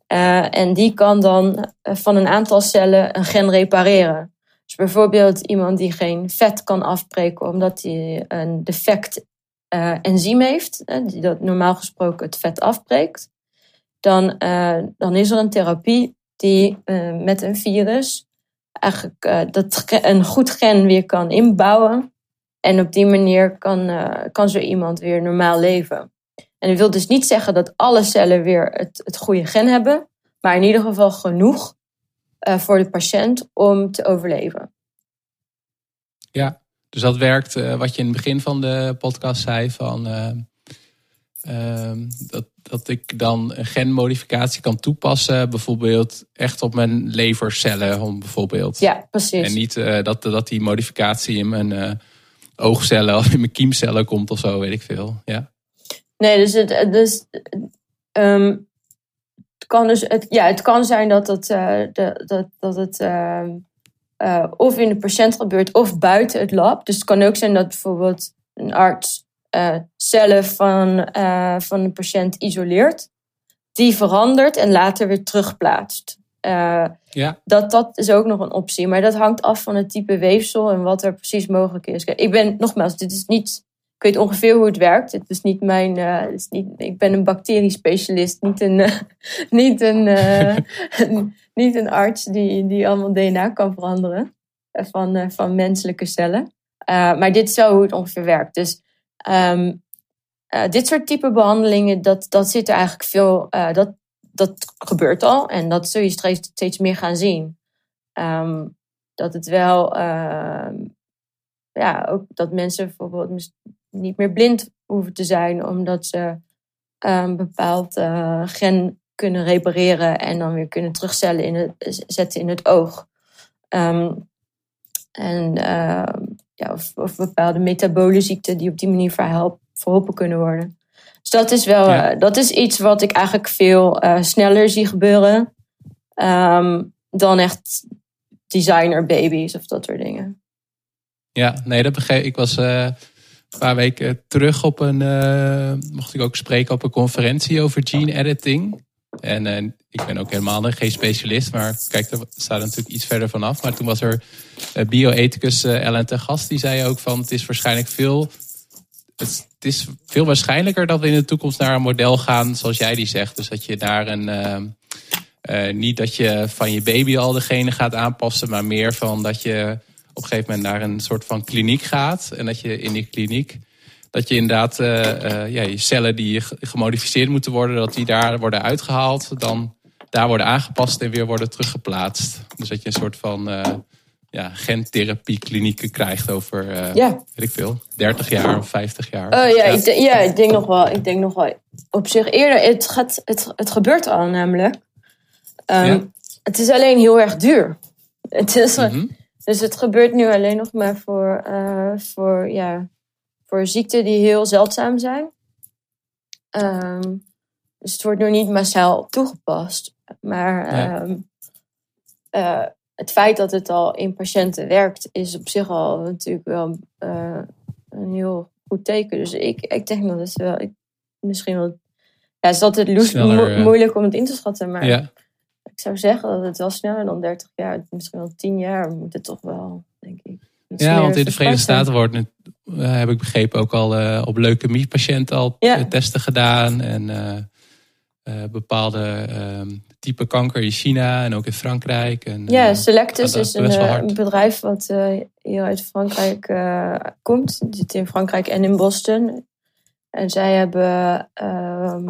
en die kan dan van een aantal cellen een gen repareren. Dus bijvoorbeeld iemand die geen vet kan afbreken omdat hij een defect enzym heeft, die dat normaal gesproken het vet afbreekt, dan, dan is er een therapie die met een virus eigenlijk uh, dat een goed gen weer kan inbouwen. En op die manier kan, kan zo iemand weer normaal leven. En dat wil dus niet zeggen dat alle cellen weer het, het goede gen hebben, maar in ieder geval genoeg voor de patiënt om te overleven. Ja, dus dat werkt wat je in het begin van de podcast zei van dat dat ik dan een genmodificatie kan toepassen, bijvoorbeeld echt op mijn levercellen, om bijvoorbeeld. Ja, precies. En niet uh, dat, dat die modificatie in mijn uh, oogcellen of in mijn kiemcellen komt of zo, weet ik veel. Ja. Nee, dus het, dus, um, het kan dus, het, ja, het kan zijn dat het, uh, de, dat, dat het uh, of in de patiënt gebeurt of buiten het lab. Dus het kan ook zijn dat bijvoorbeeld een arts uh, cellen van, uh, van een patiënt isoleert, die verandert en later weer terugplaatst. Uh, ja. dat, dat is ook nog een optie, maar dat hangt af van het type weefsel en wat er precies mogelijk is. Ik ben, nogmaals, dit is niet, ik weet ongeveer hoe het werkt. Het is niet mijn, is niet, ik ben een bacteriespecialist, niet een, niet een, niet een arts die, die allemaal DNA kan veranderen van, van menselijke cellen. maar dit is zo hoe het ongeveer werkt. Dus Um, dit soort type behandelingen, dat, dat zit er eigenlijk veel, uh, dat, dat gebeurt al en dat zul je steeds, steeds meer gaan zien. Um, dat het wel, uh, ja, ook dat mensen bijvoorbeeld niet meer blind hoeven te zijn, omdat ze een bepaald uh, gen kunnen repareren en dan weer kunnen terugzetten in het, zetten in het oog. Um, en ja, of, of bepaalde metabole ziekten die op die manier verhelp, verholpen kunnen worden. Dus dat is wel uh, dat is iets wat ik eigenlijk veel uh, sneller zie gebeuren um, dan echt designer baby's of dat soort dingen. Ja, nee, dat begreep ik. was uh, een paar weken terug op een, mocht ik ook spreken op een conferentie over gene editing. En uh, ik ben ook helemaal geen specialist, maar kijk, daar staat natuurlijk iets verder vanaf. Maar toen was er uh, bioethicus uh, Ellen ten Gast, die zei ook van het is waarschijnlijk veel. Het, het, is veel waarschijnlijker dat we in de toekomst naar een model gaan zoals jij die zegt. Dus dat je daar een. niet dat je van je baby al degene gaat aanpassen, maar meer van dat je op een gegeven moment naar een soort van kliniek gaat. En dat je in die kliniek dat je inderdaad uh, ja, je cellen die gemodificeerd moeten worden, dat die daar worden uitgehaald, dan daar worden aangepast en weer worden teruggeplaatst. Dus dat je een soort van uh, ja, gentherapieklinieken krijgt over, uh, ja. weet ik veel, 30 jaar of 50 jaar. Oh ja, ja. Ik, ja ik denk nog wel. Ik denk nog wel op zich eerder. Het, gaat, het, het gebeurt al namelijk. Um, ja. Het is alleen heel erg duur. Het is, mm -hmm. Dus het gebeurt nu alleen nog maar voor, uh, voor ja, voor ziekten die heel zeldzaam zijn. Um, dus het wordt nu niet massaal toegepast. Maar um, uh, het feit dat het al in patiënten werkt, is op zich al natuurlijk wel uh, een heel goed teken. Dus ik, ik denk dat het wel, ik, misschien wel. Ja, het is altijd Sneller, mo moeilijk om het in te schatten. Maar ja. ik zou zeggen dat het wel sneller dan 30 jaar, misschien wel 10 jaar, moet het toch wel, denk ik. Ja, want in de Verenigde Staten wordt nu, uh, heb ik begrepen, ook al uh, op leukemiepatiënten al ja. testen gedaan. En uh, bepaalde type kanker in China en ook in Frankrijk. En, ja, Selectus is een, bedrijf wat hier uit Frankrijk komt. Die zit in Frankrijk en in Boston. En zij hebben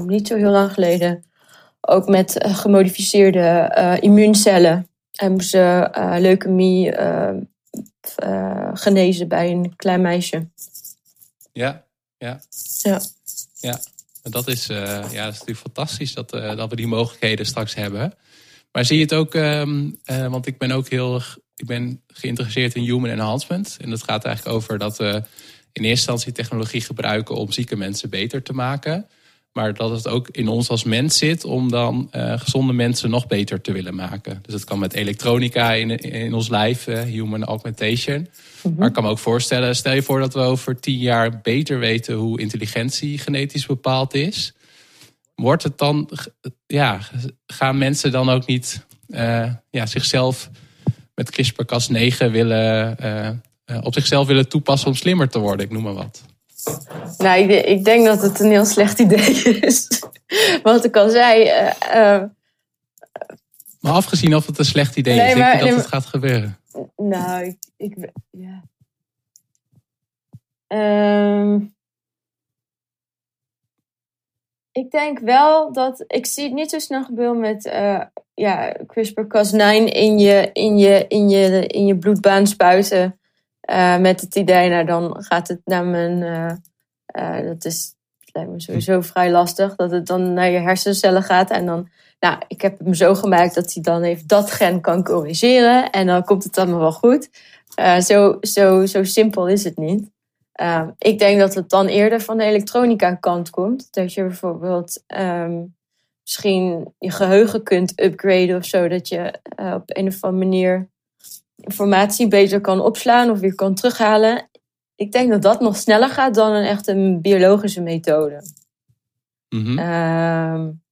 niet zo heel lang geleden ook met gemodificeerde immuuncellen hebben ze leukemie uh, genezen bij een klein meisje. Ja, ja. Ja. Ja, dat is, uh, ja, dat is natuurlijk fantastisch dat, uh, dat we die mogelijkheden straks hebben. Maar zie je het ook, um, want ik ben ook heel ik ben geïnteresseerd in human enhancement. En dat gaat eigenlijk over dat we in eerste instantie technologie gebruiken om zieke mensen beter te maken. Maar dat het ook in ons als mens zit om dan uh, gezonde mensen nog beter te willen maken. Dus het kan met elektronica in, in ons lijf, uh, human augmentation. Mhm. Maar ik kan me ook voorstellen, stel je voor dat we over tien jaar beter weten hoe intelligentie genetisch bepaald is. Wordt het dan, ja, gaan mensen dan ook niet uh, ja, zichzelf met CRISPR-Cas9 willen, op zichzelf willen toepassen om slimmer te worden? Ik noem maar wat. Nou, ik, ik, denk dat het een heel slecht idee is. Wat ik al zei. Uh, maar afgezien of het een slecht idee is, denk je dat het gaat gebeuren? Nou, ik. ik ja. Um, ik denk wel dat. Ik zie het niet zo snel gebeuren met. Uh, ja, CRISPR-Cas9 in je, in, je, in, je, in je bloedbaan spuiten. Uh, met het idee, nou dan gaat het naar mijn. Uh, uh, dat is, lijkt me sowieso vrij lastig. Dat het dan naar je hersencellen gaat. En dan, nou, ik heb hem zo gemaakt dat hij dan even dat gen kan corrigeren. En dan komt het allemaal wel goed. zo, zo, zo simpel is het niet. ik denk dat het dan eerder van de elektronica kant komt. Dat je bijvoorbeeld um, misschien je geheugen kunt upgraden of zo. Dat je op een of andere manier informatie beter kan opslaan of weer kan terughalen. Ik denk dat dat nog sneller gaat dan een echte biologische methode. Mm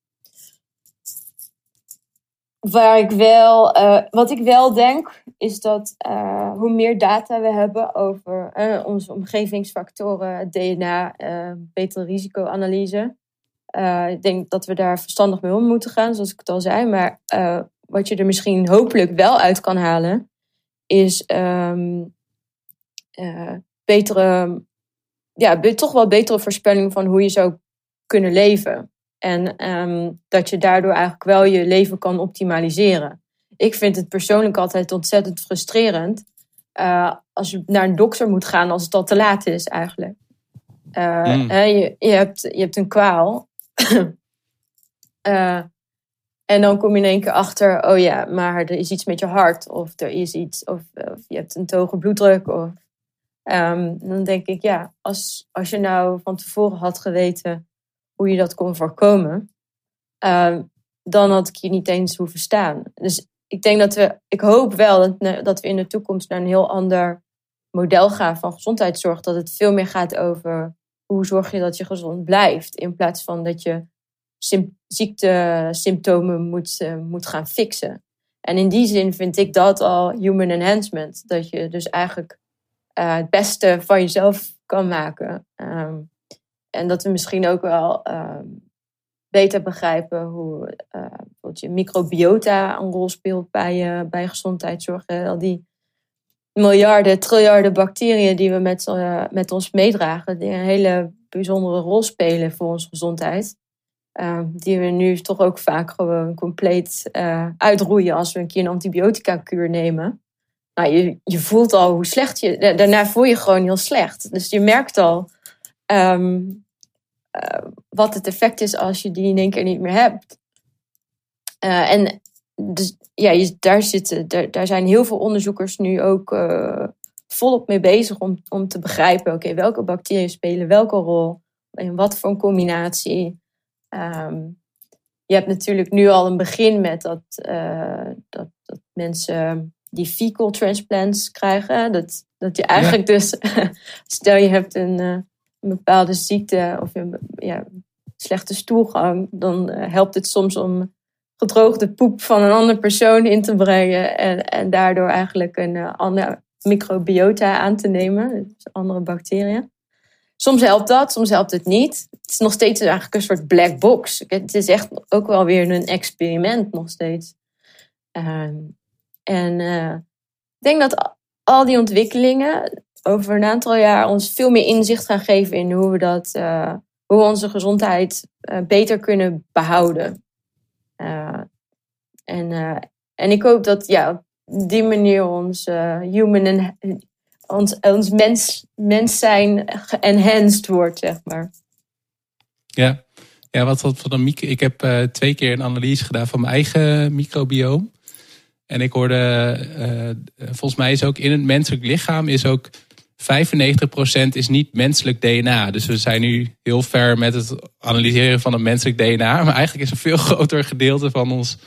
waar ik wel, uh, wat ik wel denk, is dat uh, hoe meer data we hebben over uh, onze omgevingsfactoren, DNA, betere risicoanalyse. ik denk dat we daar verstandig mee om moeten gaan, zoals ik het al zei. Maar wat je er misschien hopelijk wel uit kan halen, is um, uh, betere, ja, toch wel betere voorspelling van hoe je zou kunnen leven. En um, dat je daardoor eigenlijk wel je leven kan optimaliseren. Ik vind het persoonlijk altijd ontzettend frustrerend uh, als je naar een dokter moet gaan als het al te laat is eigenlijk. Uh, mm. je, je, hebt, je hebt een kwaal. uh, En dan kom je in één keer achter, oh ja, maar er is iets met je hart. Of er is iets, of, of je hebt een te hoge bloeddruk. Of, um, dan denk ik, ja, als, als je nou van tevoren had geweten hoe je dat kon voorkomen, um, dan had ik je niet eens hoeven staan. Dus ik denk dat we, ik hoop wel dat we in de toekomst naar een heel ander model gaan van gezondheidszorg. Dat het veel meer gaat over hoe zorg je dat je gezond blijft. In plaats van dat je ziektesymptomen moet, uh, moet gaan fixen. En in die zin vind ik dat al human enhancement. Dat je dus eigenlijk uh, het beste van jezelf kan maken. Um, en dat we misschien ook wel um, beter begrijpen hoe uh, bijvoorbeeld je microbiota een rol speelt bij, uh, bij gezondheidszorg. Al die miljarden, triljarden bacteriën die we met, met ons meedragen, die een hele bijzondere rol spelen voor onze gezondheid. Uh, die we nu toch ook vaak gewoon compleet uh, uitroeien als we een keer een antibiotica-kuur nemen. Nou, je, je voelt al hoe slecht je. Daarna voel je gewoon heel slecht. Dus je merkt al um, uh, wat het effect is als je die in één keer niet meer hebt. en dus, ja, je, daar, zitten, daar, daar zijn heel veel onderzoekers nu ook volop mee bezig om, om te begrijpen: oké, welke bacteriën spelen welke rol? En wat voor een combinatie? Um, je hebt natuurlijk nu al een begin met dat, uh, dat, dat mensen die fecal transplants krijgen. Dat, dat je eigenlijk dus, stel je hebt een, uh, een bepaalde ziekte of een ja, slechte stoelgang, dan uh, helpt het soms om gedroogde poep van een andere persoon in te brengen en, en daardoor eigenlijk een ander microbiota aan te nemen, dus andere bacteriën. Soms helpt dat, soms helpt het niet. Het is nog steeds eigenlijk een soort black box. Het is echt ook wel weer een experiment nog steeds. Ehm, en uh, ik denk dat al die ontwikkelingen over een aantal jaar ons veel meer inzicht gaan geven in hoe we dat, uh, hoe we onze gezondheid uh, beter kunnen behouden. en, en ik hoop dat ja, op die manier ons human en ons, ons mens, mens zijn enhanced wordt, zeg maar. Ja, ja wat, wat, wat een micro, ik heb uh, twee keer een analyse gedaan van mijn eigen microbioom. En ik hoorde, uh, volgens mij is ook in het menselijk lichaam is ook 95% is niet menselijk DNA. Dus we zijn nu heel ver met het analyseren van een menselijk DNA. Maar eigenlijk is een veel groter gedeelte van ons,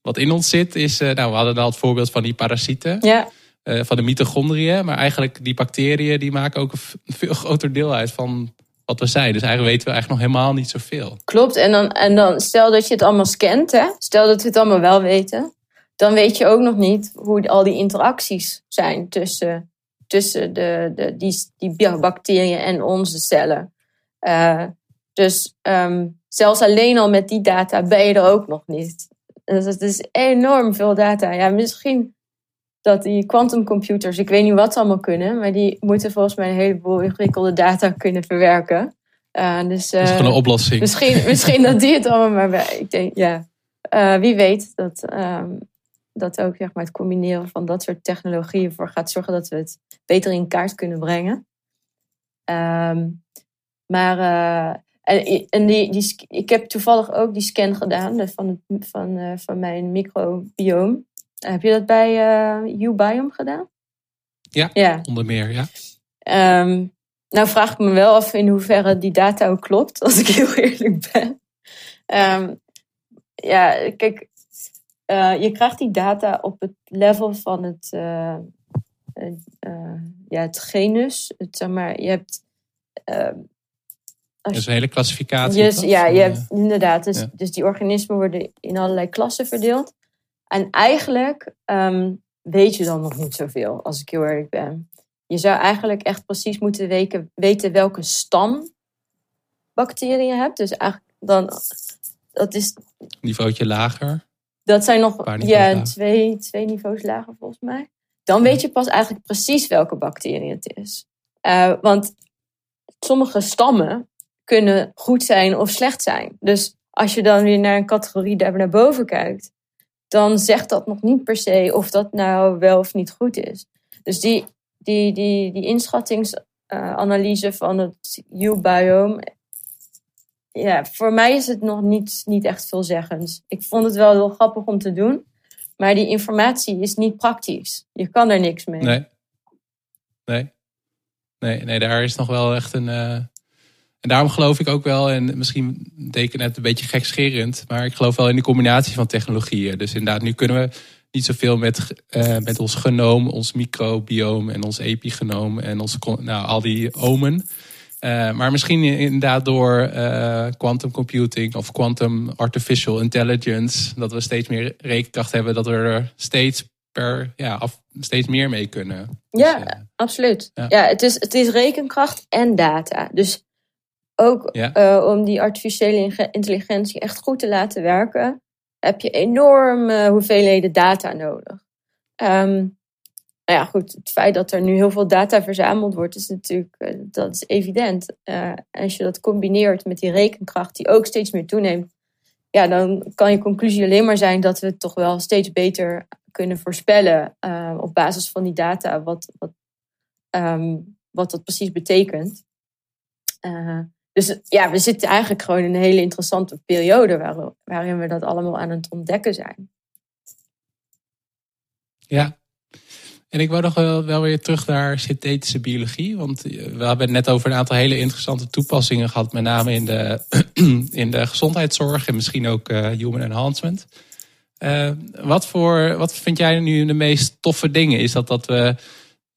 wat in ons zit, is. Uh, nou, we hadden al het voorbeeld van die parasieten. Ja. Uh, van de mitochondriën. Maar eigenlijk die bacteriën die maken ook een veel groter deel uit van wat we zijn. Dus eigenlijk weten we eigenlijk nog helemaal niet zoveel. Klopt. En dan, en dan stel dat je het allemaal scant, hè? stel dat we het allemaal wel weten. Dan weet je ook nog niet hoe al die interacties zijn tussen tussen de, de, die, die bacteriën en onze cellen. Uh, dus um, zelfs alleen al met die data ben je er ook nog niet. Dus het is enorm veel data. Ja, misschien dat die quantumcomputers, ik weet niet wat ze allemaal kunnen, maar die moeten volgens mij een heleboel ingewikkelde data kunnen verwerken. Uh, dus, uh, dat is gewoon een oplossing. Misschien, misschien dat die het allemaal maar bij. Ik denk, ja, uh, wie weet dat um, dat ook zeg maar, het combineren van dat soort technologieën voor gaat zorgen dat we het beter in kaart kunnen brengen. Um, maar en, en die, die, ik heb toevallig ook die scan gedaan van, van, van mijn microbioom. Heb je dat bij uh, Ubiome gedaan? Ja, ja, onder meer, ja. Um, nou vraag ik me wel af in hoeverre die data ook klopt, als ik heel eerlijk ben. Um, ja, kijk, uh, je krijgt die data op het level van het, uh, uh, ja, het genus. Het, zeg maar, je hebt. dat is een hele klassificatie. Yes, ja, je hebt, inderdaad. Dus, ja. dus die organismen worden in allerlei klassen verdeeld. En eigenlijk um, weet je dan nog niet zoveel, als ik heel eerlijk ben. Je zou eigenlijk echt precies moeten weten, weten welke stam bacteriën je hebt. Dus eigenlijk dan, dat is... Niveautje lager. Dat zijn nog ja, twee, twee niveaus lager volgens mij. Dan weet je pas eigenlijk precies welke bacterie het is. Uh, want sommige stammen kunnen goed zijn of slecht zijn. Dus als je dan weer naar een categorie daar naar boven kijkt, dan zegt dat nog niet per se of dat nou wel of niet goed is. Dus die, die, die, die inschattingsanalyse van het U-biome ja, voor mij is het nog niet, niet echt veelzeggend. Ik vond het wel heel grappig om te doen. Maar die informatie is niet praktisch. Je kan er niks mee. Nee. Nee. Nee, nee daar is nog wel echt een. Uh... En daarom geloof ik ook wel, en misschien ik het een beetje gekscherend, maar ik geloof wel in de combinatie van technologieën. Dus inderdaad, nu kunnen we niet zoveel met, uh, met ons genoom, ons microbiome en ons epigenoom en ons, nou, al die omen. Uh, maar misschien inderdaad door uh, quantum computing of quantum artificial intelligence, dat we steeds meer rekenkracht hebben, dat we er steeds per ja, af, steeds meer mee kunnen. Ja, dus, uh, absoluut. Ja, ja het, is, het is rekenkracht en data. Dus ook ja. om die artificiële intelligentie echt goed te laten werken, heb je enorme hoeveelheden data nodig. Um, nou ja, goed, het feit dat er nu heel veel data verzameld wordt, is natuurlijk, uh, dat is evident. Uh, als je dat combineert met die rekenkracht die ook steeds meer toeneemt, ja, dan kan je conclusie alleen maar zijn dat we het toch wel steeds beter kunnen voorspellen uh, op basis van die data wat, wat, um, wat dat precies betekent. Dus ja, we zitten eigenlijk gewoon in een hele interessante periode waar, waarin we dat allemaal aan het ontdekken zijn. Ja, en ik wou nog wel, weer terug naar synthetische biologie. Want we hebben net over een aantal hele interessante toepassingen gehad. Met name in de, in de gezondheidszorg en misschien ook uh, human enhancement. Uh, wat, voor, wat vind jij nu de meest toffe dingen? Is dat, dat we,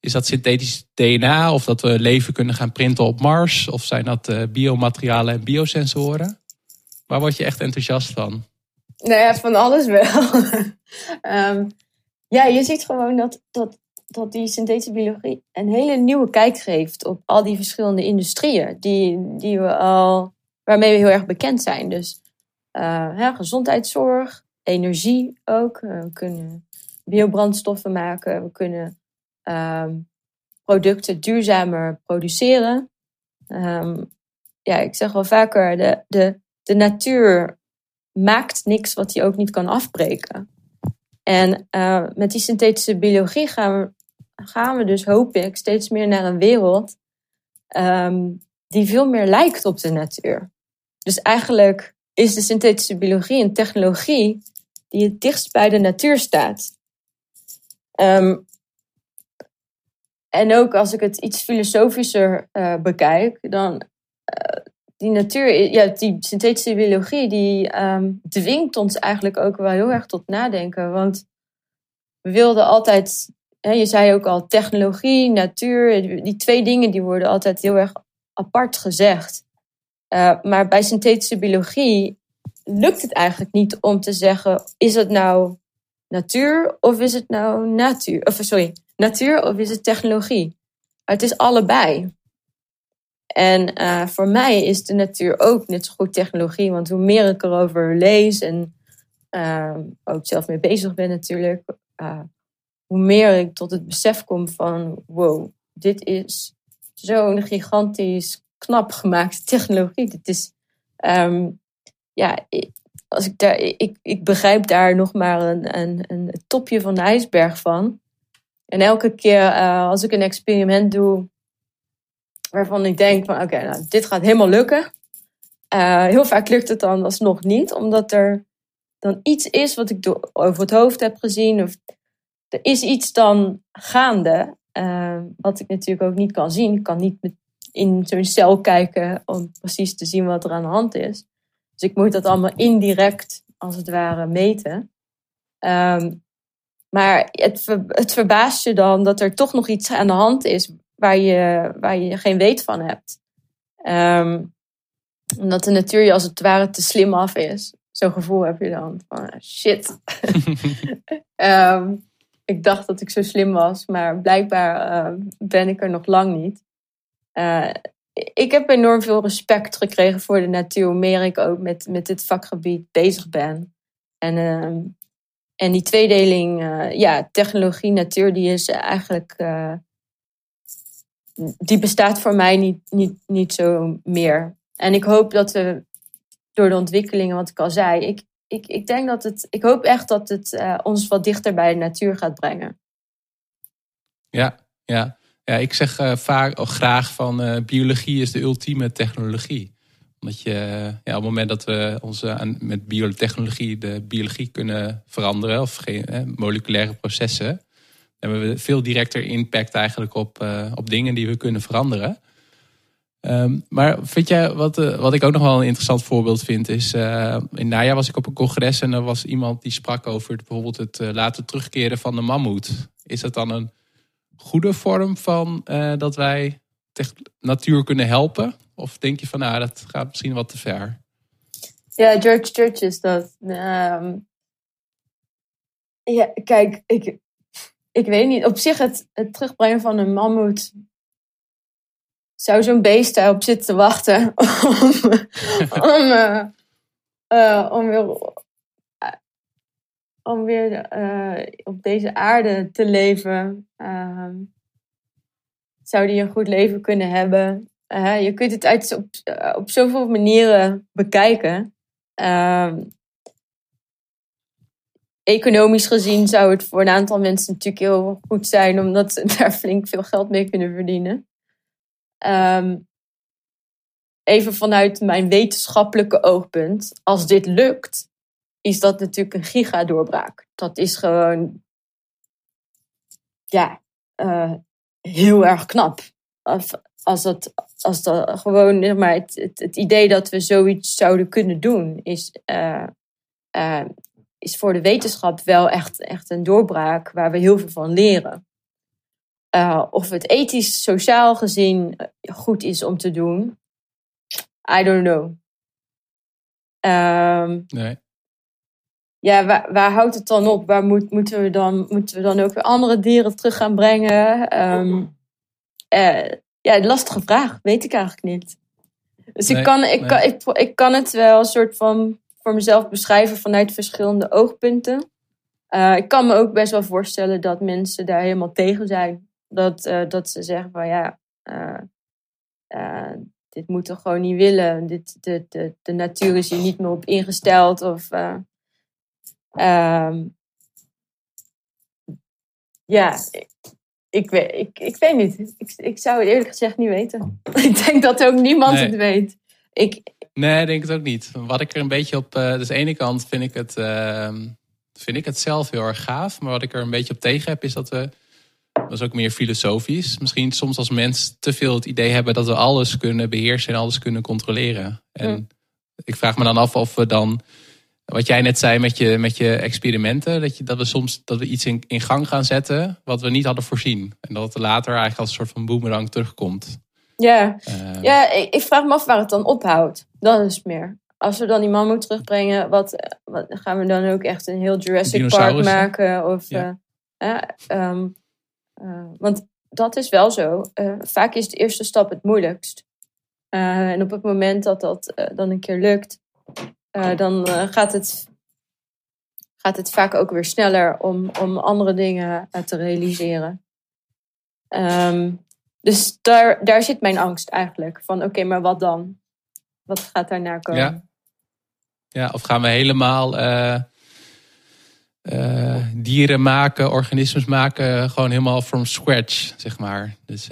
is dat synthetisch DNA of dat we leven kunnen gaan printen op Mars? Of zijn dat uh, biomaterialen en biosensoren? Waar word je echt enthousiast van? Nou ja, van alles wel. um, ja, je ziet gewoon dat, dat dat die synthetische biologie een hele nieuwe kijk geeft op al die verschillende industrieën die, die we al, waarmee we heel erg bekend zijn. Dus uh, gezondheidszorg, energie ook. Uh, we kunnen biobrandstoffen maken, we kunnen um, producten duurzamer produceren. Um, ja, ik zeg wel vaker, de, de, de natuur maakt niks wat hij ook niet kan afbreken. En uh, met die synthetische biologie gaan we gaan we dus, hoop ik, steeds meer naar een wereld um, die veel meer lijkt op de natuur. Dus eigenlijk is de synthetische biologie een technologie die het dichtst bij de natuur staat. Um, en ook als ik het iets filosofischer bekijk, dan die natuur, ja, die synthetische biologie, die um, dwingt ons eigenlijk ook wel heel erg tot nadenken. Want we wilden altijd, hè, je zei ook al, technologie, natuur, die twee dingen die worden altijd heel erg apart gezegd. Uh, maar bij synthetische biologie lukt het eigenlijk niet om te zeggen: is het nou natuur of is het nou natuur? Of sorry, natuur of is het technologie? het is allebei. En uh, voor mij is de natuur ook net zo goed technologie. Want hoe meer ik erover lees en uh, ook zelf mee bezig ben natuurlijk, uh, hoe meer ik tot het besef kom van wow, dit is zo'n gigantisch knap gemaakte technologie. Dit is, um, ja, als ik, daar, ik, ik begrijp daar nog maar een, een, een topje van de ijsberg van. En elke keer als ik een experiment doe waarvan ik denk van oké, nou, dit gaat helemaal lukken. Uh, heel vaak lukt het dan alsnog niet, omdat er dan iets is wat ik door, over het hoofd heb gezien. Of er is iets dan gaande, uh, wat ik natuurlijk ook niet kan zien. Ik kan niet in zo'n cel kijken om precies te zien wat er aan de hand is. Dus ik moet dat allemaal indirect, als het ware, meten. Um, maar het, ver, het verbaast je dan dat er toch nog iets aan de hand is waar je, waar je geen weet van hebt. Um, omdat de natuur je als het ware te slim af is. Zo'n gevoel heb je dan van ah, shit. um, ik dacht dat ik zo slim was, maar blijkbaar uh, ben ik er nog lang niet. Uh, ik heb enorm veel respect gekregen voor de natuur, hoe meer ik ook met, met dit vakgebied bezig ben. En, uh, en die tweedeling, uh, ja, technologie, natuur, die is eigenlijk uh, die bestaat voor mij niet, niet, niet zo meer. En ik hoop dat we door de ontwikkelingen, wat ik al zei, ik, ik, ik denk dat het, ik hoop echt dat het uh, ons wat dichter bij de natuur gaat brengen. Ja, ja. Ja ik zeg uh, vaak of graag van uh, biologie is de ultieme technologie. Omdat je ja, op het moment dat we onze, met biotechnologie de biologie kunnen veranderen, of geen, moleculaire processen, hebben we veel directer impact eigenlijk op, op dingen die we kunnen veranderen. Um, maar vind jij, wat, wat ik ook nog wel een interessant voorbeeld vind, is uh, in najaar was ik op een congres en er was iemand die sprak over bijvoorbeeld het laten terugkeren van de mammoet. Is dat dan een goede vorm van dat wij natuur kunnen helpen? Of denk je van nou, dat gaat misschien wat te ver? Ja, George Church is dat. Um, ja, kijk, ik, ik weet niet, op zich het, het terugbrengen van een mammoet zou zo'n beest daarop zitten te wachten om, om, uh, uh, om weer, om weer op deze aarde te leven. Ehm, zou die een goed leven kunnen hebben? je kunt het uit, op, op zoveel manieren bekijken. Ehm, economisch gezien zou het voor een aantal mensen natuurlijk heel goed zijn, omdat ze daar flink veel geld mee kunnen verdienen. Ehm, even vanuit mijn wetenschappelijke oogpunt, als dit lukt, is dat natuurlijk een gigadoorbraak. Dat is gewoon, ja, uh, heel erg knap. Als, dat, als dat gewoon, maar het, het, idee dat we zoiets zouden kunnen doen, is uh, uh, is voor de wetenschap wel echt, echt een doorbraak waar we heel veel van leren. Of het ethisch, sociaal gezien eh, goed is om te doen, I don't know. Um, nee. Ja, waar, waar, houdt het dan op? Waar moet, moeten, we dan, moeten we dan ook weer andere dieren terug gaan brengen? Um, uh, ja, lastige vraag, weet ik eigenlijk niet. Dus ik, kan, ik, kan, ik, ik kan het wel een soort van voor mezelf beschrijven vanuit verschillende oogpunten. Uh, ik kan me ook best wel voorstellen dat mensen daar helemaal tegen zijn. Dat, uh, dat ze zeggen van ja, uh, dit moeten we gewoon niet willen. Dit, de, de, de natuur is hier niet meer op ingesteld. Of, um, ja, ik, ik, weet, ik, ik weet niet. Ik, ik zou het eerlijk gezegd niet weten. ik denk dat ook niemand het weet. Ik, Nee, ik denk het ook niet. Wat ik er een beetje op. Uh, dus aan de ene kant vind ik, het, uh, vind ik het zelf heel erg gaaf. Maar wat ik er een beetje op tegen heb, is dat we dat is ook meer filosofisch. Misschien soms als mens te veel het idee hebben dat we alles kunnen beheersen en alles kunnen controleren. En Mm. ik vraag me dan af of we dan, wat jij net zei met je, met je experimenten, dat, je, dat we soms dat we iets in, in gang gaan zetten wat we niet hadden voorzien. En dat het later eigenlijk als een soort van boemerang terugkomt. Ja, Eh, ja ik, ik vraag me af waar het dan ophoudt. Dat is het meer. Als we dan die mammoet terugbrengen, wat, wat gaan we dan ook echt een heel Jurassic Park maken? Of, Ja. eh, eh, ehm, eh, want dat is wel zo. Vaak is de eerste stap het moeilijkst. En op het moment dat dat dan een keer lukt, eh, dan eh, gaat, het, gaat het vaak ook weer sneller om, om andere dingen eh, te realiseren. Ehm, dus daar, daar zit mijn angst eigenlijk. Van oké, maar wat dan? Wat gaat daarna komen? Ja. Ja, of gaan we helemaal dieren maken, organismes maken, gewoon helemaal from scratch, zeg maar. Dus,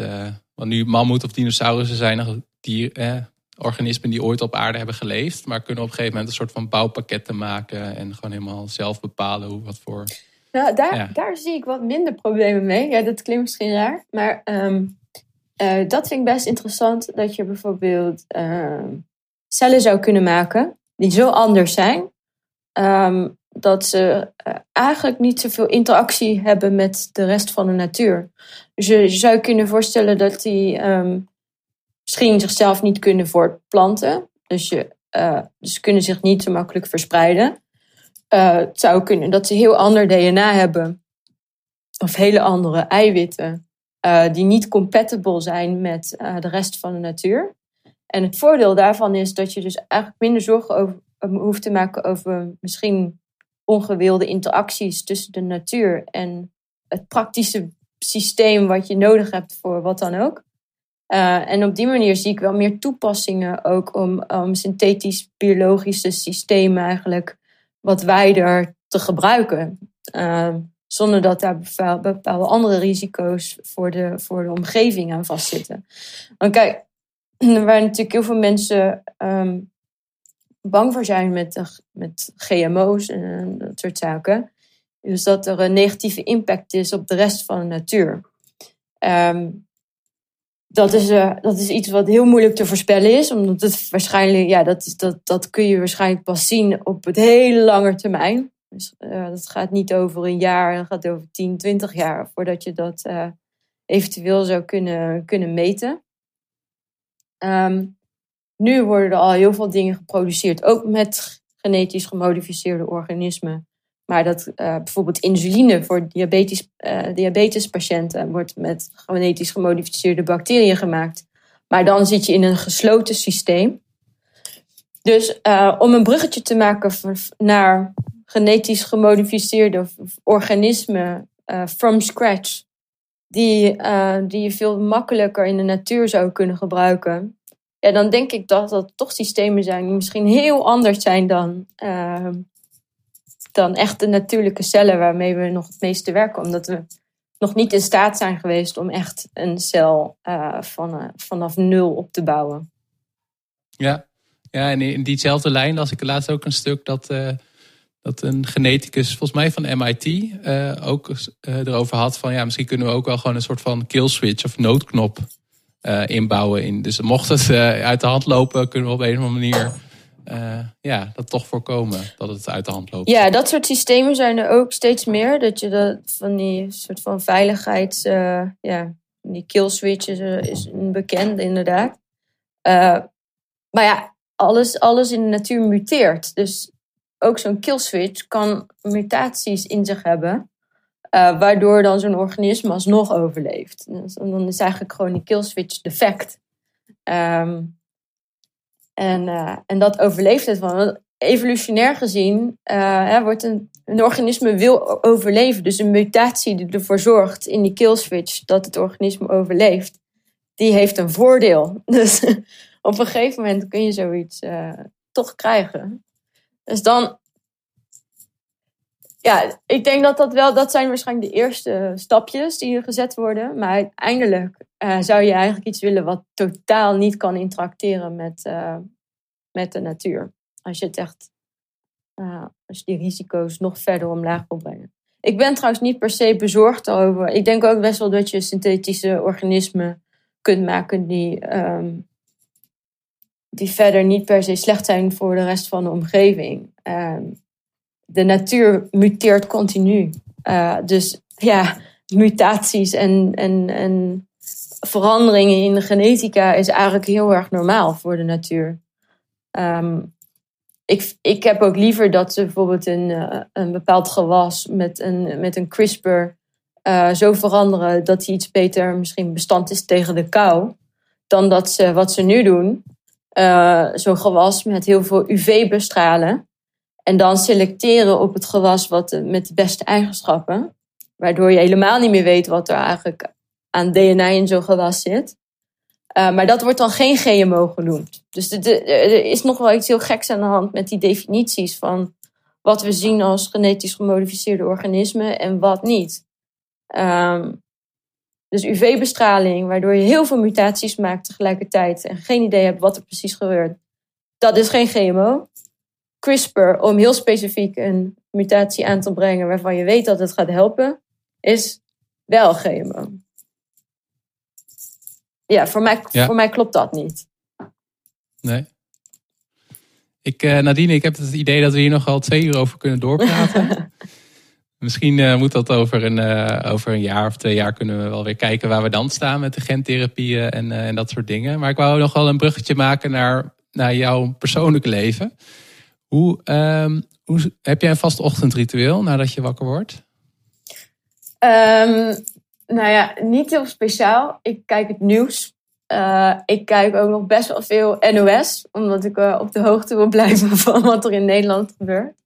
want nu mammoet of dinosaurussen zijn nog dier, eh, organismen die ooit op aarde hebben geleefd, maar kunnen op een gegeven moment een soort van bouwpakketten maken en gewoon helemaal zelf bepalen hoe wat voor. Nou, daar, Ja. daar zie ik wat minder problemen mee. Ja, dat klinkt misschien raar. Maar ehm, eh, dat vind ik best interessant. Dat je bijvoorbeeld ehm, cellen zou kunnen maken. Die zo anders zijn. ehm, dat ze eh, eigenlijk niet zoveel interactie hebben met de rest van de natuur. Dus je, je zou kunnen voorstellen dat die misschien zichzelf niet kunnen voortplanten. Dus, je, eh, dus ze kunnen zich niet zo makkelijk verspreiden. Eh, het zou kunnen dat ze heel ander DNA hebben. Of hele andere eiwitten. eh, die niet compatible zijn met de rest van de natuur. En het voordeel daarvan is dat je dus eigenlijk minder zorgen over, hoeft te maken over misschien ongewilde interacties tussen de natuur en het praktische systeem wat je nodig hebt voor wat dan ook. Eh, en op die manier zie ik wel meer toepassingen ook om, om synthetisch-biologische systemen eigenlijk wat wijder te gebruiken. Uh, zonder dat daar bepaal- bepaalde andere risico's voor de, voor de omgeving aan vastzitten. Want kijk, er waren natuurlijk heel veel mensen ehm, bang voor zijn met, met GMO's en dat soort zaken. Dus dat er een negatieve impact is op de rest van de natuur. Ehm, dat is, eh, dat is iets wat heel moeilijk te voorspellen is. Omdat het waarschijnlijk, ja, dat, is, dat, dat kun je waarschijnlijk pas zien op het hele lange termijn. Dus eh, dat gaat niet over een jaar, dat gaat over 10, 20 jaar voordat je dat eh, eventueel zou kunnen, kunnen meten. Ehm, nu worden er al heel veel dingen geproduceerd, ook met genetisch gemodificeerde organismen. Maar dat eh, bijvoorbeeld insuline voor diabetes, eh, diabetespatiënten wordt met genetisch gemodificeerde bacteriën gemaakt. Maar dan zit je in een gesloten systeem. Dus eh, om een bruggetje te maken naar genetisch gemodificeerde organismen from scratch, die, die je veel makkelijker in de natuur zou kunnen gebruiken. Ja, dan denk ik dat dat toch systemen zijn die misschien heel anders zijn dan, dan echte natuurlijke cellen waarmee we nog het meeste werken. Omdat we nog niet in staat zijn geweest om echt een cel eh, van, eh, vanaf nul op te bouwen. Ja, ja en in diezelfde lijn las ik laatst ook een stuk dat, eh, dat een geneticus, volgens mij van MIT, ook erover had van ja, misschien kunnen we ook wel gewoon een soort van kill switch of noodknop inbouwen. In. Dus mocht het uit de hand lopen, kunnen we op een of andere manier eh, ja, dat toch voorkomen dat het uit de hand loopt. Ja, dat soort systemen zijn er ook steeds meer. Dat je dat van die soort van veiligheids... eh, ja, die kill switches eh, is een bekende inderdaad. Maar ja, alles, alles in de natuur muteert. Dus ook zo'n kill switch kan mutaties in zich hebben. waardoor dan zo'n organisme alsnog overleeft. Dus dan is eigenlijk gewoon die kill switch defect. Ehm, en, eh, en dat overleeft het van. Evolutionair gezien eh, hè, wordt een, een organisme wil overleven. Dus een mutatie die ervoor zorgt in die kill switch dat het organisme overleeft, die heeft een voordeel. Dus op een gegeven moment kun je zoiets eh, toch krijgen. Dus dan, ja, ik denk dat dat wel, dat zijn waarschijnlijk de eerste stapjes die gezet worden. Maar uiteindelijk eh, zou je eigenlijk iets willen wat totaal niet kan interacteren met, eh, met de natuur. Als je het echt, eh, als je die risico's nog verder omlaag wil brengen. Ik ben trouwens niet per se bezorgd over. Ik denk ook best wel dat je synthetische organismen kunt maken die, ehm, die verder niet per se slecht zijn voor de rest van de omgeving. Ehm, de natuur muteert continu. Dus ja, mutaties en, en, en veranderingen in de genetica is eigenlijk heel erg normaal voor de natuur. Um, ik, ik heb ook liever dat ze bijvoorbeeld een, uh, een bepaald gewas met een, met een CRISPR uh, zo veranderen dat hij iets beter misschien bestand is tegen de kou. Dan dat ze wat ze nu doen, uh, zo'n gewas met heel veel UV bestralen. En dan selecteren op het gewas wat met de beste eigenschappen. Waardoor je helemaal niet meer weet wat er eigenlijk aan DNA in zo'n gewas zit. Uh, maar dat wordt dan geen GMO genoemd. Dus er is nog wel iets heel geks aan de hand met die definities van wat we zien als genetisch gemodificeerde organismen en wat niet. Um, dus UV-bestraling, waardoor je heel veel mutaties maakt tegelijkertijd en geen idee hebt wat er precies gebeurt, dat is geen GMO. CRISPR, om heel specifiek een mutatie aan te brengen waarvan je weet dat het gaat helpen, is wel GMO. Ja, voor mij, voor mij klopt dat niet. Nee. Ik, uh, Nadine, ik heb het idee dat we hier nog wel twee uur over kunnen doorpraten. Misschien uh, moet dat over een, uh, over een jaar of twee jaar kunnen we wel weer kijken waar we dan staan met de gentherapieën en, en dat soort dingen. Maar ik wou nog wel een bruggetje maken naar, naar jouw persoonlijke leven. Hoe, um, hoe, heb jij een vast ochtendritueel nadat je wakker wordt? Um, nou ja, niet heel speciaal. Ik kijk het nieuws. Uh, ik kijk ook nog best wel veel NOS, omdat ik uh, op de hoogte wil blijven van wat er in Nederland gebeurt.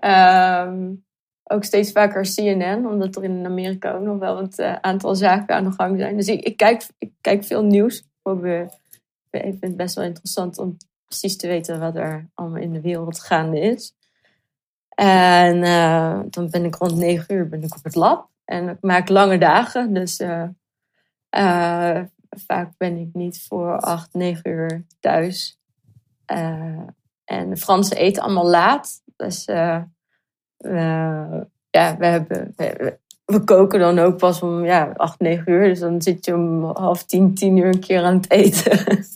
Um, ook steeds vaker CNN, omdat er in Amerika ook nog wel een uh, aantal zaken aan de gang zijn. Dus ik, kijk, ik kijk veel nieuws. Ik vind het best wel interessant om precies te weten wat er allemaal in de wereld gaande is. En dan ben ik rond negen uur ben ik op het lab. En ik maak lange dagen, dus uh, uh, vaak ben ik niet voor acht, negen uur thuis. Uh, en de Fransen eten allemaal laat. Dus ja, we, hebben, we, we, koken dan ook pas om ja, acht, negen uur. Dus dan zit je om half tien, tien uur een keer aan het eten.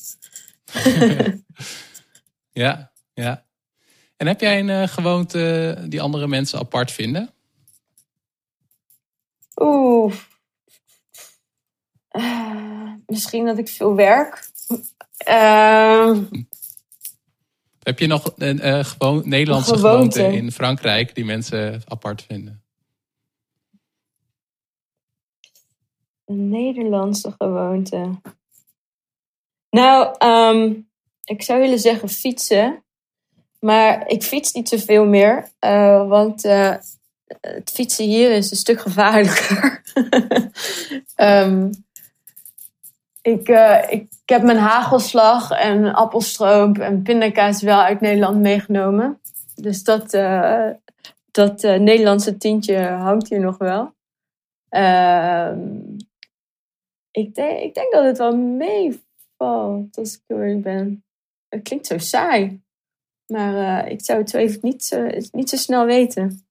ja, ja. En heb jij een gewoonte die andere mensen apart vinden? Oeh. Uh, misschien dat ik veel werk. Uh, Heb je nog een uh, gewoon Nederlandse gewoonte. gewoonte in Frankrijk die mensen apart vinden? Een Nederlandse gewoonte. Nou, um, ik zou willen zeggen fietsen. Maar ik fiets niet zoveel meer. Uh, want uh, het fietsen hier is een stuk gevaarlijker. um, ik, uh, ik, heb mijn hagelslag en appelstroop en pindakaas wel uit Nederland meegenomen. Dus dat, uh, dat uh, Nederlandse tientje hangt hier nog wel. Ehm, ik, denk, ik denk dat het wel meevalt als ik ben. Het klinkt zo saai. Maar ik zou het zo even niet, niet zo snel weten.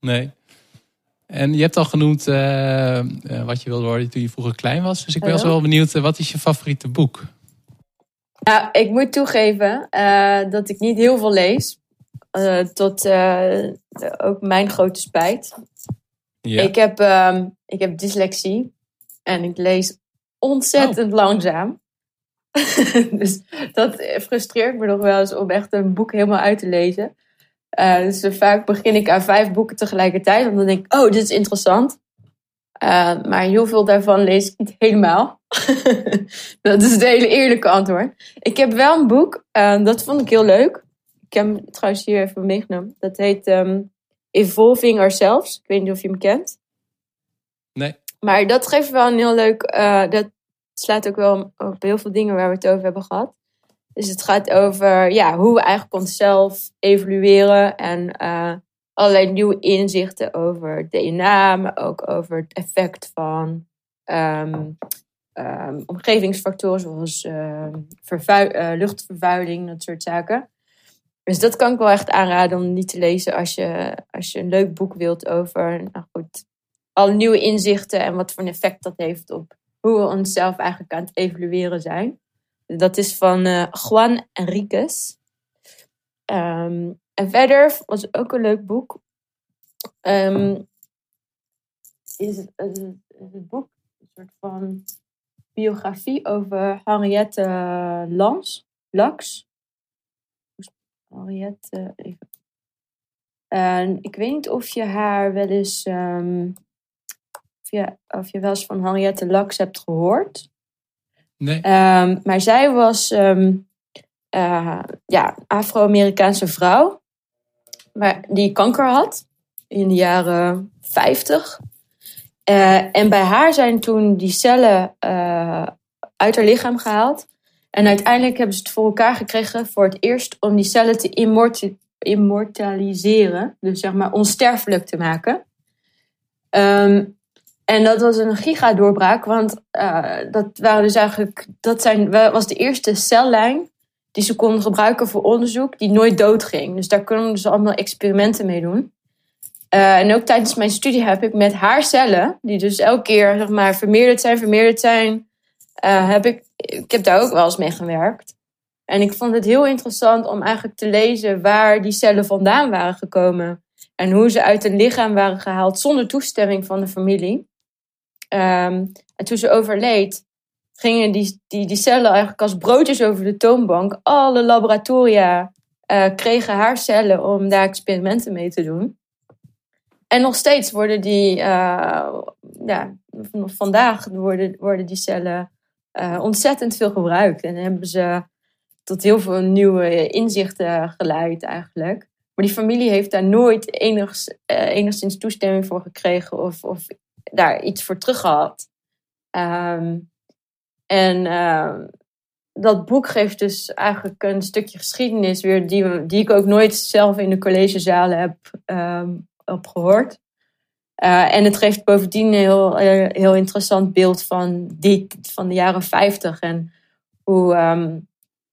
Nee. En je hebt al genoemd uh, uh, wat je wilde worden toen je vroeger klein was. Dus ik ben wel benieuwd, uh, wat is je favoriete boek? Nou, ik moet toegeven dat ik niet heel veel lees. tot ook mijn grote spijt. Ja. Ik, heb, ehm, ik heb dyslexie. En ik lees ontzettend oh. langzaam. dus dat frustreert me nog wel eens om echt een boek helemaal uit te lezen. Uh, dus vaak begin ik aan vijf boeken tegelijkertijd. Want dan denk ik, oh, dit is interessant. Uh, maar heel veel daarvan lees ik niet helemaal. dat is het hele eerlijke antwoord. Ik heb wel een boek, uh, dat vond ik heel leuk. Ik heb hem trouwens hier even meegenomen. Dat heet um, Evolving Ourselves. Ik weet niet of je hem kent. Nee. Maar dat geeft wel een heel leuk... dat slaat ook wel op heel veel dingen waar we het over hebben gehad. Dus het gaat over ja, hoe we eigenlijk onszelf evalueren en uh, allerlei nieuwe inzichten over DNA, maar ook over het effect van um, um, omgevingsfactoren zoals uh, luchtvervuiling, dat soort zaken. Dus dat kan ik wel echt aanraden om niet te lezen als je, als je een leuk boek wilt over nou goed, alle nieuwe inzichten en wat voor een effect dat heeft op hoe we onszelf eigenlijk aan het evalueren zijn. Dat is van uh, Juan Enriquez. Ehm, en verder was ook een leuk boek. Um, is het, het, boek een soort van biografie over Henriette Lans, Laks. Henriette, even. En ik weet niet of je haar wel eens, um, of, je, of je wel eens van Henriette Laks hebt gehoord. Nee. Um, maar zij was um, ja, Afro-Amerikaanse vrouw maar, die kanker had in de jaren 50. Uh, en bij haar zijn toen die cellen uh, uit haar lichaam gehaald. En uiteindelijk hebben ze het voor elkaar gekregen voor het eerst om die cellen te immortaliseren. Dus zeg maar onsterfelijk te maken. Um, en dat was een gigadoorbraak, want uh, dat waren dus eigenlijk, dat zijn, was de eerste cellijn die ze konden gebruiken voor onderzoek, die nooit doodging. Dus daar konden ze allemaal experimenten mee doen. Uh, en ook tijdens mijn studie heb ik met haar cellen, die dus elke keer zeg maar vermeerderd zijn, vermeerderd zijn, uh, heb ik, ik heb daar ook wel eens mee gewerkt. En ik vond het heel interessant om eigenlijk te lezen waar die cellen vandaan waren gekomen. En hoe ze uit het lichaam waren gehaald zonder toestemming van de familie. Um, en toen ze overleed, gingen die, die, die cellen eigenlijk als broodjes over de toonbank. Alle laboratoria uh, kregen haar cellen om daar experimenten mee te doen. En nog steeds worden die, uh, ja, vandaag worden, worden die cellen uh, ontzettend veel gebruikt. En hebben ze tot heel veel nieuwe inzichten geleid eigenlijk. Maar die familie heeft daar nooit enigs, uh, enigszins toestemming voor gekregen of, of daar iets voor terug gehad. Um, en uh, dat boek geeft dus eigenlijk een stukje geschiedenis weer, die, die ik ook nooit zelf in de collegezalen heb, um, en het geeft bovendien een heel, heel interessant beeld van, die, van de jaren 50 en hoe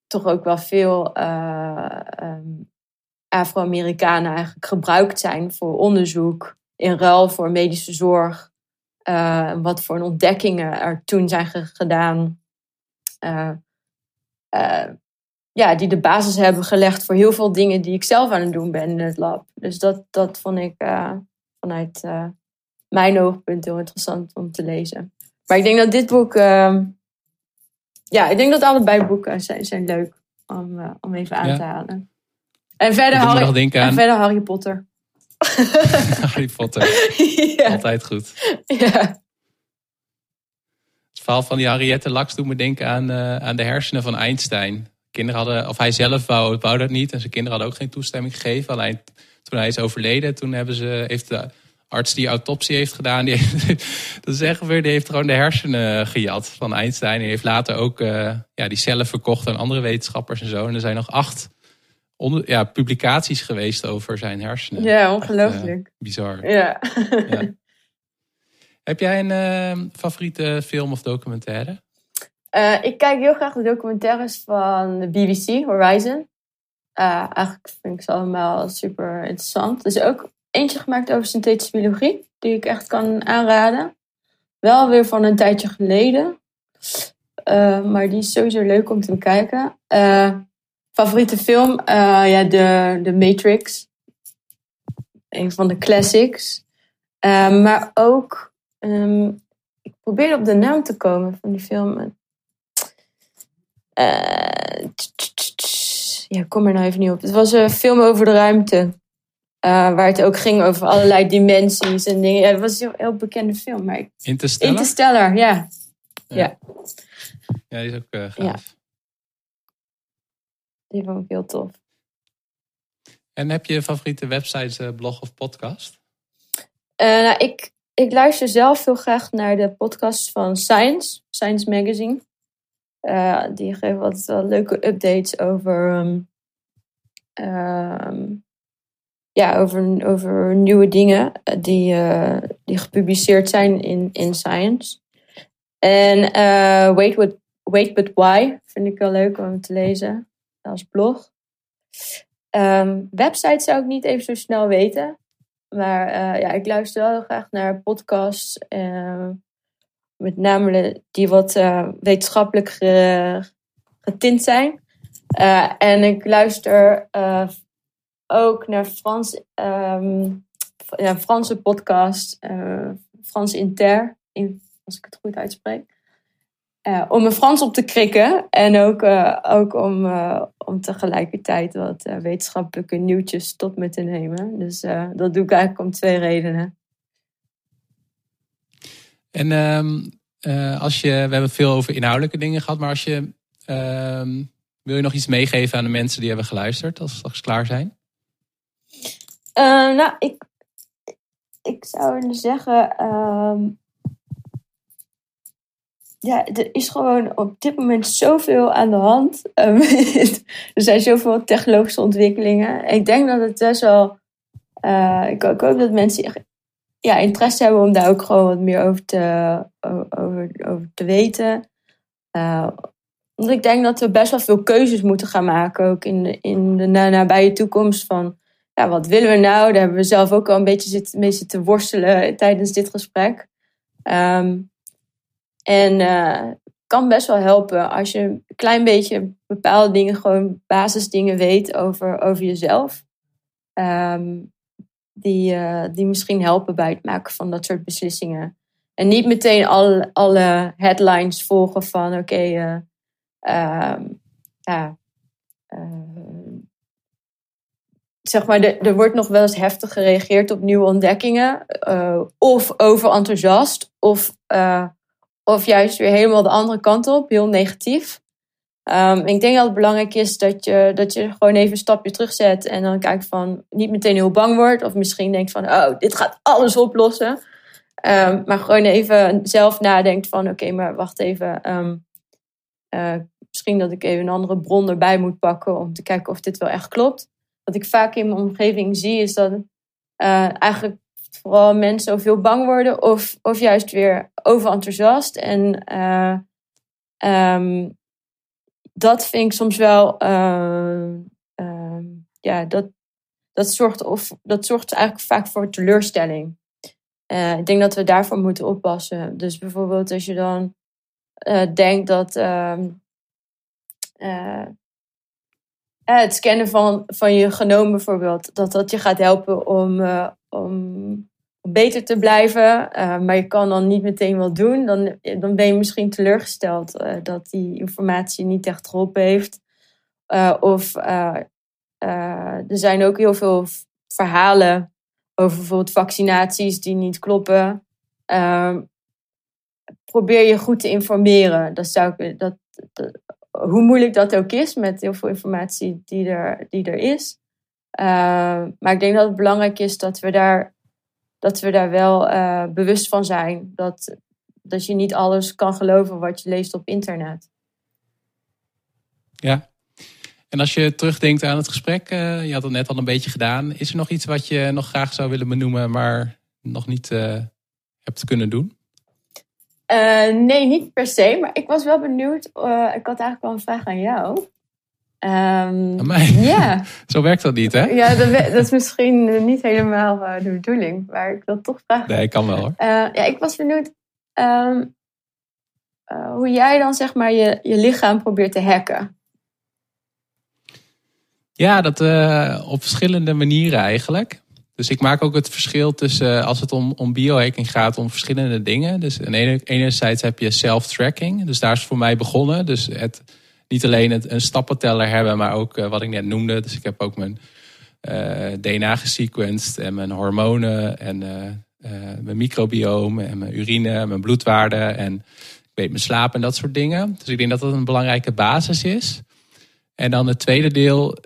toch ook wel veel um, Afro-Amerikanen eigenlijk gebruikt zijn voor onderzoek in ruil voor medische zorg. Uh, wat voor ontdekkingen er toen zijn gedaan. Uh, uh, ja, die de basis hebben gelegd voor heel veel dingen die ik zelf aan het doen ben in het lab. Dus dat, dat vond ik vanuit mijn oogpunt heel interessant om te lezen. Maar ik denk dat dit boek. Ehm, ja, ik denk dat allebei boeken zijn, zijn leuk om, om even aan ja. te halen. En verder, Harry, en verder Harry Potter. Harry Potter. ja. Altijd goed. Ja. Het verhaal van die Henriette Laks doet me denken aan, uh, aan de hersenen van Einstein. Kinderen hadden, of hij zelf wou, wou dat niet. En zijn kinderen hadden ook geen toestemming gegeven. Alleen toen hij is overleden, toen hebben ze, heeft de arts die autopsie heeft gedaan, die heeft, dat is echt weer, die heeft gewoon de hersenen gejat van Einstein. Die heeft later ook uh, ja, die cellen verkocht aan andere wetenschappers en zo. En er zijn nog acht onder, ja, publicaties geweest over zijn hersenen. Ja, ongelooflijk. Echt, uh, bizar. Ja. ja. Heb jij een uh, favoriete film of documentaire? Uh, ik kijk heel graag de documentaires van de BBC, Horizon. eigenlijk vind ik ze allemaal super interessant. Er is ook eentje gemaakt over synthetische biologie, die ik echt kan aanraden. Wel weer van een tijdje geleden. maar die is sowieso leuk om te bekijken. Favoriete film? Uh, ja, de, de Matrix. Een van de classics. Uh, maar ook, um, ik probeer op de naam te komen van die film. Uh, ja, ik kom er nou even niet op. Het was een film over de ruimte. waar het ook ging over allerlei dimensies en dingen. Ja, het was een heel, heel bekende film. Maar ik... Interstellar? Interstellar, ja. Ja, ja. die is ook gaaf. Die vond ik heel tof. En heb je favoriete website, blog of podcast? Uh, nou, ik, ik luister zelf heel graag naar de podcasts van Science, Science Magazine. Uh, die geven wel leuke updates over, um, um, ja, over, over nieuwe dingen die, uh, die gepubliceerd zijn in, in Science. En Wait, What, Wait But Why vind ik wel leuk om te lezen als blog. Um, website zou ik niet even zo snel weten. Maar uh, ja, ik luister wel heel graag naar podcasts. Uh, met name die wat uh, wetenschappelijk getint zijn. en ik luister ook naar Frans, um, ja, Franse podcast. Frans Inter, in, als ik het goed uitspreek. Uh, om mijn Frans op te krikken. En ook, uh, ook om, uh, om tegelijkertijd wat wetenschappelijke nieuwtjes tot me te nemen. Dus dat doe ik eigenlijk om twee redenen. En um, als je, we hebben veel over inhoudelijke dingen gehad, maar als je, ehm, wil je nog iets meegeven aan de mensen die hebben geluisterd als ze straks klaar zijn? nou, ik, ik zou zeggen, um, ja, er is gewoon op dit moment zoveel aan de hand. Ehm, er zijn zoveel technologische ontwikkelingen. Ik denk dat het best wel. Uh, ik, hoop dat mensen ja, interesse hebben om daar ook gewoon wat meer over te, over, over te weten. Want ik denk dat we best wel veel keuzes moeten gaan maken, ook in de, in de nabije toekomst. Van ja, wat willen we nou? Daar hebben we zelf ook al een beetje zit, mee zitten worstelen tijdens dit gesprek. Um, en uh, kan best wel helpen als je een klein beetje bepaalde dingen, gewoon basisdingen weet over, over jezelf. Um, die, uh, die misschien helpen bij het maken van dat soort beslissingen. En niet meteen alle, alle headlines volgen van oké, um, ja, zeg maar, de, er wordt nog wel eens heftig gereageerd op nieuwe ontdekkingen. of over enthousiast, of of juist weer helemaal de andere kant op, heel negatief. Um, ik denk dat het belangrijk is dat je, dat je gewoon even een stapje terugzet en dan kijkt van niet meteen heel bang wordt. Of misschien denkt van, oh, dit gaat alles oplossen. Um, maar gewoon even zelf nadenkt van, oké, maar wacht even. Um, uh, misschien dat ik even een andere bron erbij moet pakken om te kijken of dit wel echt klopt. Wat ik vaak in mijn omgeving zie is dat uh, eigenlijk vooral mensen of heel bang worden of, of juist weer overenthousiast. En uh, um, dat vind ik soms wel, uh, uh, ja, dat, dat, zorgt of, dat zorgt eigenlijk vaak voor teleurstelling. ik denk dat we daarvoor moeten oppassen. Dus bijvoorbeeld als je dan denkt dat ehm, het scannen van, van je genoom bijvoorbeeld, dat dat je gaat helpen om, om beter te blijven. Uh, maar je kan dan niet meteen wat doen. Dan, dan ben je misschien teleurgesteld dat die informatie niet echt geholpen heeft. Of er zijn ook heel veel verhalen over bijvoorbeeld vaccinaties die niet kloppen. Ehm, probeer je goed te informeren. Dat zou ik, dat, hoe moeilijk dat ook is met heel veel informatie die er, die er is. maar ik denk dat het belangrijk is dat we daar dat we daar wel uh, bewust van zijn. Dat, dat je niet alles kan geloven wat je leest op internet. Ja. En als je terugdenkt aan het gesprek, uh, je had het net al een beetje gedaan. Is er nog iets wat je nog graag zou willen benoemen, maar nog niet uh, hebt kunnen doen? Nee, niet per se. Maar ik was wel benieuwd. ik had eigenlijk wel een vraag aan jou. Um, Ja. Zo werkt dat niet, hè? Ja, dat, dat is misschien niet helemaal uh, de bedoeling. Maar ik wil toch vragen. Nee, kan wel hoor. Ja, ik was benieuwd um, uh, hoe jij dan zeg maar je, je lichaam probeert te hacken. Ja, dat op verschillende manieren eigenlijk. Dus ik maak ook het verschil tussen, als het om, om biohacking gaat, om verschillende dingen. Dus enerzijds heb je self-tracking. Dus daar is voor mij begonnen. Dus het niet alleen een stappenteller hebben, maar ook uh, wat ik net noemde. Dus ik heb ook mijn uh, DNA gesequenced en mijn hormonen en mijn microbioom en mijn urine en mijn bloedwaarden. En ik weet mijn slaap en dat soort dingen. Dus ik denk dat dat een belangrijke basis is. En dan het tweede deel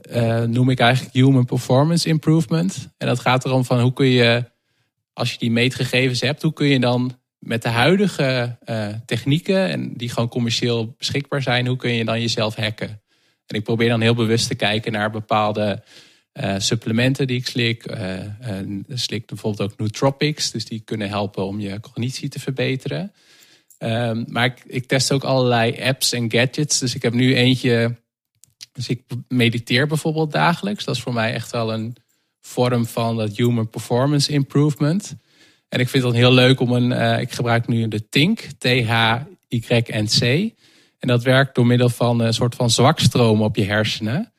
noem ik eigenlijk human performance improvement. En dat gaat erom van hoe kun je, als je die meetgegevens hebt, hoe kun je dan met de huidige uh, technieken, en die gewoon commercieel beschikbaar zijn, hoe kun je dan jezelf hacken? En ik probeer dan heel bewust te kijken naar bepaalde uh, supplementen die ik slik. Uh, slik bijvoorbeeld ook nootropics, dus die kunnen helpen om je cognitie te verbeteren. Um, maar ik, ik, test ook allerlei apps en gadgets. Dus ik heb nu eentje Dus ik mediteer bijvoorbeeld dagelijks. Dat is voor mij echt wel een vorm van dat human performance improvement. En ik vind het heel leuk om een. Uh, ik gebruik nu de TINK, T-H-Y-N-C. En dat werkt door middel van een soort van zwakstroom op je hersenen.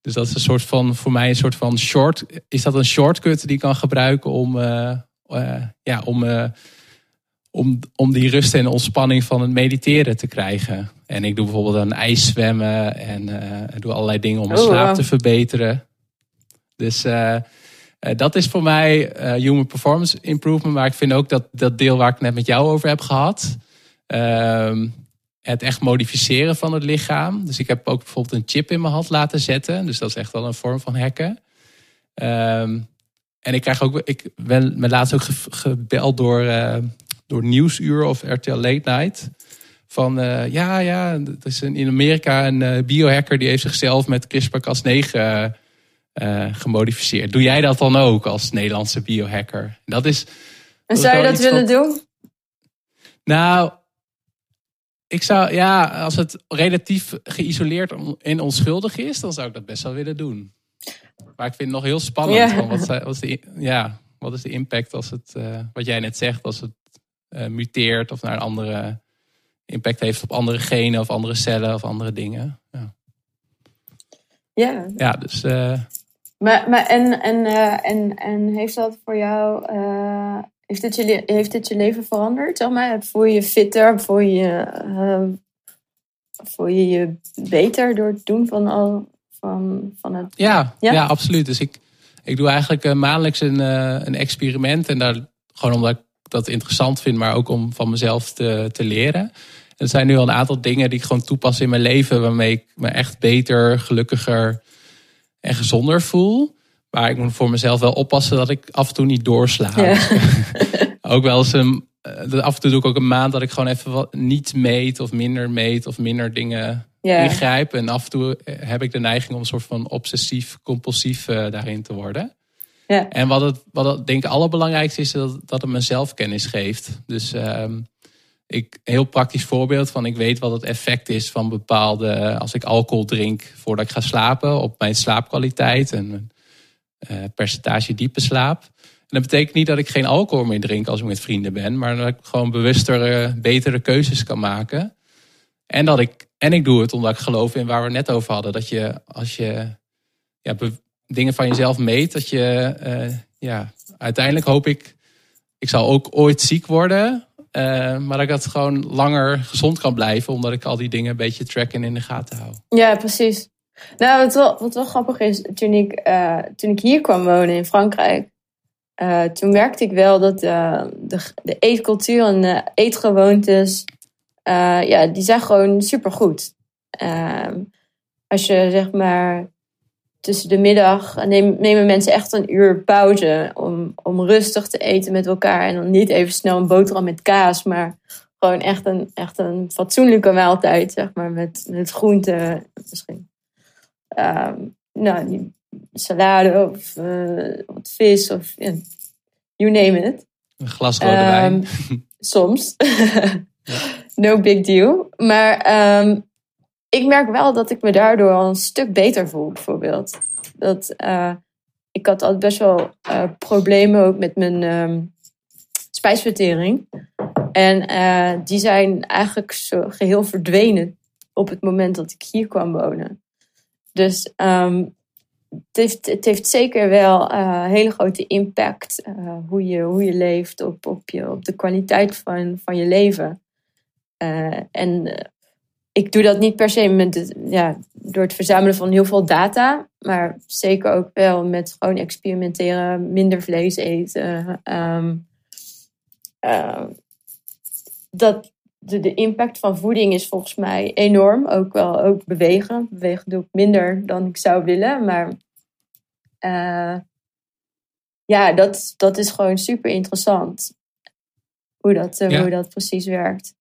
Dus dat is een soort van, voor mij een soort van short. Is dat een shortcut die ik kan gebruiken om, uh, uh, ja, om, om, om die rust en ontspanning van het mediteren te krijgen? En ik doe bijvoorbeeld een ijszwemmen en doe allerlei dingen om mijn oh, slaap te verbeteren. Dus dat is voor mij human performance improvement. Maar ik vind ook dat dat deel waar ik net met jou over heb gehad. Ehm, het echt modificeren van het lichaam. Dus ik heb ook bijvoorbeeld een chip in mijn hand laten zetten. Dus dat is echt wel een vorm van hacken. Ehm, en ik krijg ook, ik ben me laatst ook gebeld door, uh, door Nieuwsuur of RTL Late Night. Van uh, ja, ja, dat is in Amerika een uh, biohacker die heeft zichzelf met CRISPR-Cas9 gemodificeerd. Doe jij dat dan ook als Nederlandse biohacker? Dat is. En zou je dat willen doen? Nou, ik zou, ja, als het relatief geïsoleerd en onschuldig is, dan zou ik dat best wel willen doen. Maar ik vind het nog heel spannend. Van wat, wat, is de, ja, wat is de impact als het, uh, wat jij net zegt, als het muteert of naar een andere impact heeft op andere genen of andere cellen of andere dingen. Ja, ja. ja dus. Uh, maar, maar en, en, en, en heeft dat voor jou heeft dit je, heeft dit je leven veranderd? Zeg maar? Voel je je fitter? Voel je uh, voel je, je beter door het doen van, al, van, van het... Ja, ja? ja absoluut. Dus ik, ik doe eigenlijk uh, maandelijks een, uh, een experiment. En daar gewoon omdat ik dat interessant vind, maar ook om van mezelf te, te leren. Er zijn nu al een aantal dingen die ik gewoon toepas in mijn leven, waarmee ik me echt beter, gelukkiger en gezonder voel. Maar ik moet voor mezelf wel oppassen dat ik af en toe niet doorsla. ook wel eens een. Eh, af en toe doe ik ook een maand dat ik gewoon even wat niet meet of minder meet of minder dingen ingrijp. En af en toe eh, heb ik de neiging om een soort van obsessief, compulsief uh, daarin te worden. En wat het, wat het denk ik allerbelangrijkste is, dat, dat het me zelfkennis geeft. Dus uh, ik, heel praktisch voorbeeld van ik weet wat het effect is van bepaalde, als ik alcohol drink voordat ik ga slapen, op mijn slaapkwaliteit en uh, percentage diepe slaap. En dat betekent niet dat ik geen alcohol meer drink als ik met vrienden ben, maar dat ik gewoon bewustere, betere keuzes kan maken. En, dat ik, en ik doe het omdat ik geloof in waar we het net over hadden. Dat je als je ja, dingen van jezelf meet, dat je uh, ja, uiteindelijk hoop ik, ik zal ook ooit ziek worden. Uh, maar dat ik dat gewoon langer gezond kan blijven, omdat ik al die dingen een beetje tracken in de gaten hou. Ja, precies. Nou, wat wel, wat wel grappig is, toen ik, uh, toen ik hier kwam wonen in Frankrijk, toen merkte ik wel dat de, de eetcultuur en de eetgewoontes, ja, die zijn gewoon supergoed. Ehm, als je zeg maar tussen de middag nemen mensen echt een uur pauze om, om rustig te eten met elkaar. En dan niet even snel een boterham met kaas, maar gewoon echt een, echt een fatsoenlijke maaltijd, zeg maar, met, met groenten misschien um, nou, die salade of uh, wat vis of yeah, you name it. Een glas rode um, wijn. Soms. no big deal. Maar um, ik merk wel dat ik me daardoor al een stuk beter voel, bijvoorbeeld. Dat, uh, ik had altijd best wel uh, problemen ook met mijn um, spijsvertering. En uh, die zijn eigenlijk geheel verdwenen op het moment dat ik hier kwam wonen. Dus um, het, heeft, zeker wel een hele grote impact hoe, je, hoe je leeft op, op, je, op de kwaliteit van, van je leven. En ik doe dat niet per se met het, ja, door het verzamelen van heel veel data, maar zeker ook wel met gewoon experimenteren, minder vlees eten. Um, dat, de, de impact van voeding is volgens mij enorm. Ook wel ook bewegen. Bewegen doe ik minder dan ik zou willen. Maar uh, ja, dat, dat is gewoon super interessant. Hoe dat, uh, hoe dat precies werkt.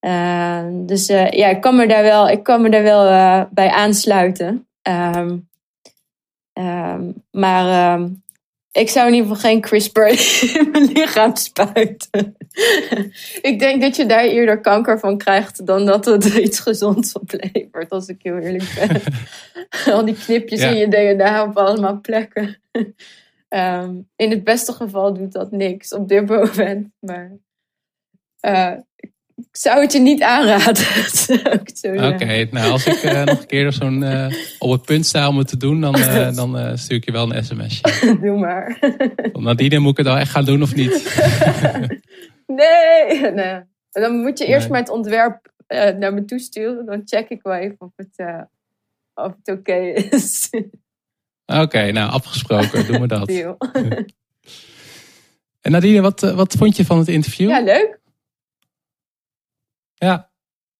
Uh, dus ja, ik kan me daar wel, ik kan me daar wel bij aansluiten. Um, um, maar ik zou in ieder geval geen CRISPR in mijn lichaam spuiten. ik denk dat je daar eerder kanker van krijgt dan dat het iets gezonds oplevert, als ik heel eerlijk ben. Al die knipjes in je DNA op allemaal plekken. Ehm, in het beste geval doet dat niks op dit moment. Maar uh, ik zou het je niet aanraden. Oké, nou als ik uh, nog een keer zo'n uh, op het punt sta om het te doen, dan, uh, dan stuur ik je wel een sms'je. Doe maar. Nadine, moet ik het dan echt gaan doen of niet? nee, nee. Dan moet je eerst nee. maar het ontwerp naar me toesturen. Dan check ik wel even of het, of het oké okay is. Oké, nou afgesproken, doen we dat. Deal. En Nadine, wat, wat vond je van het interview? Ja, leuk. Ja,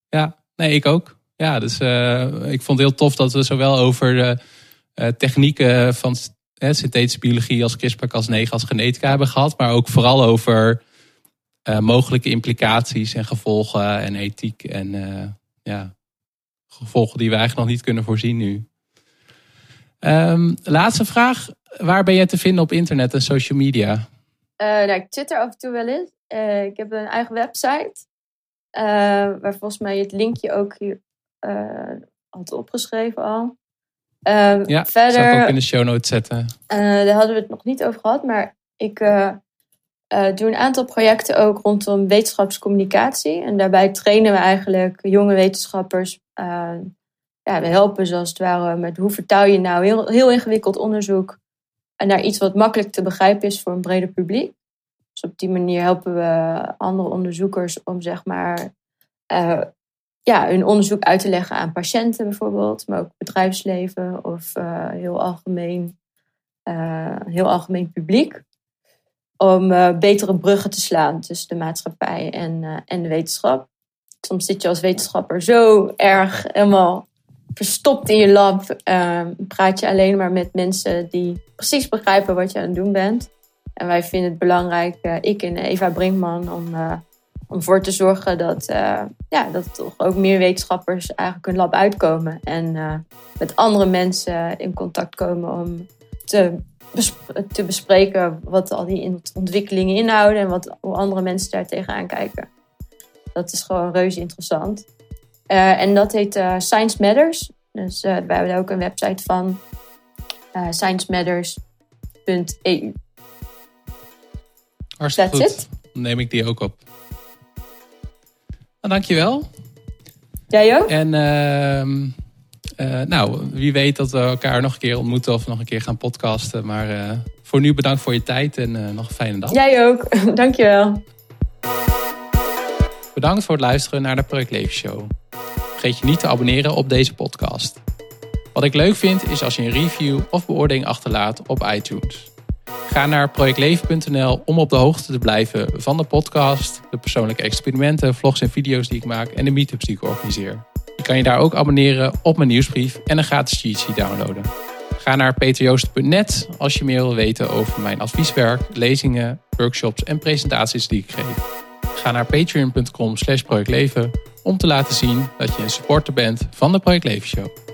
ja. Nee, ik ook. Ja, dus uh, ik vond het heel tof dat we zowel over de uh, technieken van uh, synthetische biologie als CRISPR-Cas9 als genetica hebben gehad. Maar ook vooral over mogelijke implicaties en gevolgen en ethiek. En ja, gevolgen die we eigenlijk nog niet kunnen voorzien nu. Um, laatste vraag. Waar ben jij te vinden op internet en social media? nou, ik zit er af en toe wel in. ik heb een eigen website. Uh, waar volgens mij het linkje ook hier uh, had opgeschreven al. Uh, ja, verder, zal ik ook in de show notes zetten. Eh, daar hadden we het nog niet over gehad, maar ik doe een aantal projecten ook rondom wetenschapscommunicatie. En daarbij trainen we eigenlijk jonge wetenschappers. ja, we helpen zoals het ware met hoe vertaal je nou heel, heel ingewikkeld onderzoek naar iets wat makkelijk te begrijpen is voor een breder publiek. Dus op die manier helpen we andere onderzoekers om zeg maar uh, ja, hun onderzoek uit te leggen aan patiënten bijvoorbeeld, maar ook bedrijfsleven of uh, heel, algemeen, uh, heel algemeen publiek. Om betere bruggen te slaan tussen de maatschappij en, en de wetenschap. Soms zit je als wetenschapper zo erg helemaal verstopt in je lab. praat je alleen maar met mensen die precies begrijpen wat je aan het doen bent. En wij vinden het belangrijk, uh, ik en Eva Brinkman, om, uh, om voor te zorgen dat, uh, ja, dat toch ook meer wetenschappers eigenlijk hun lab uitkomen. En met andere mensen in contact komen om te, te bespreken wat al die ontwikkelingen inhouden en wat, hoe andere mensen daar tegenaan kijken. Dat is gewoon reuze interessant. en dat heet Science Matters. Dus wij hebben daar ook een website van. sciencematters.eu Hartstikke That's goed. It. Dan neem ik die ook op. Nou, dankjewel. Jij ook? En uh, nou, wie weet dat we elkaar nog een keer ontmoeten of nog een keer gaan podcasten. Maar uh, voor nu bedankt voor je tijd en uh, nog een fijne dag. Jij ook. Dankjewel. Bedankt voor het luisteren naar de Project Show. Vergeet je niet te abonneren op deze podcast. Wat ik leuk vind is als je een review of beoordeling achterlaat op iTunes. Ga naar projectleven.nl om op de hoogte te blijven van de podcast, de persoonlijke experimenten, vlogs en video's die ik maak en de meetups die ik organiseer. Je kan je daar ook abonneren op mijn nieuwsbrief en een gratis cheat sheet downloaden. Ga naar peterjoost.net als je meer wil weten over mijn advieswerk, lezingen, workshops en presentaties die ik geef. Ga naar patreon.com slash projectleven om te laten zien dat je een supporter bent van de Project Leven Show.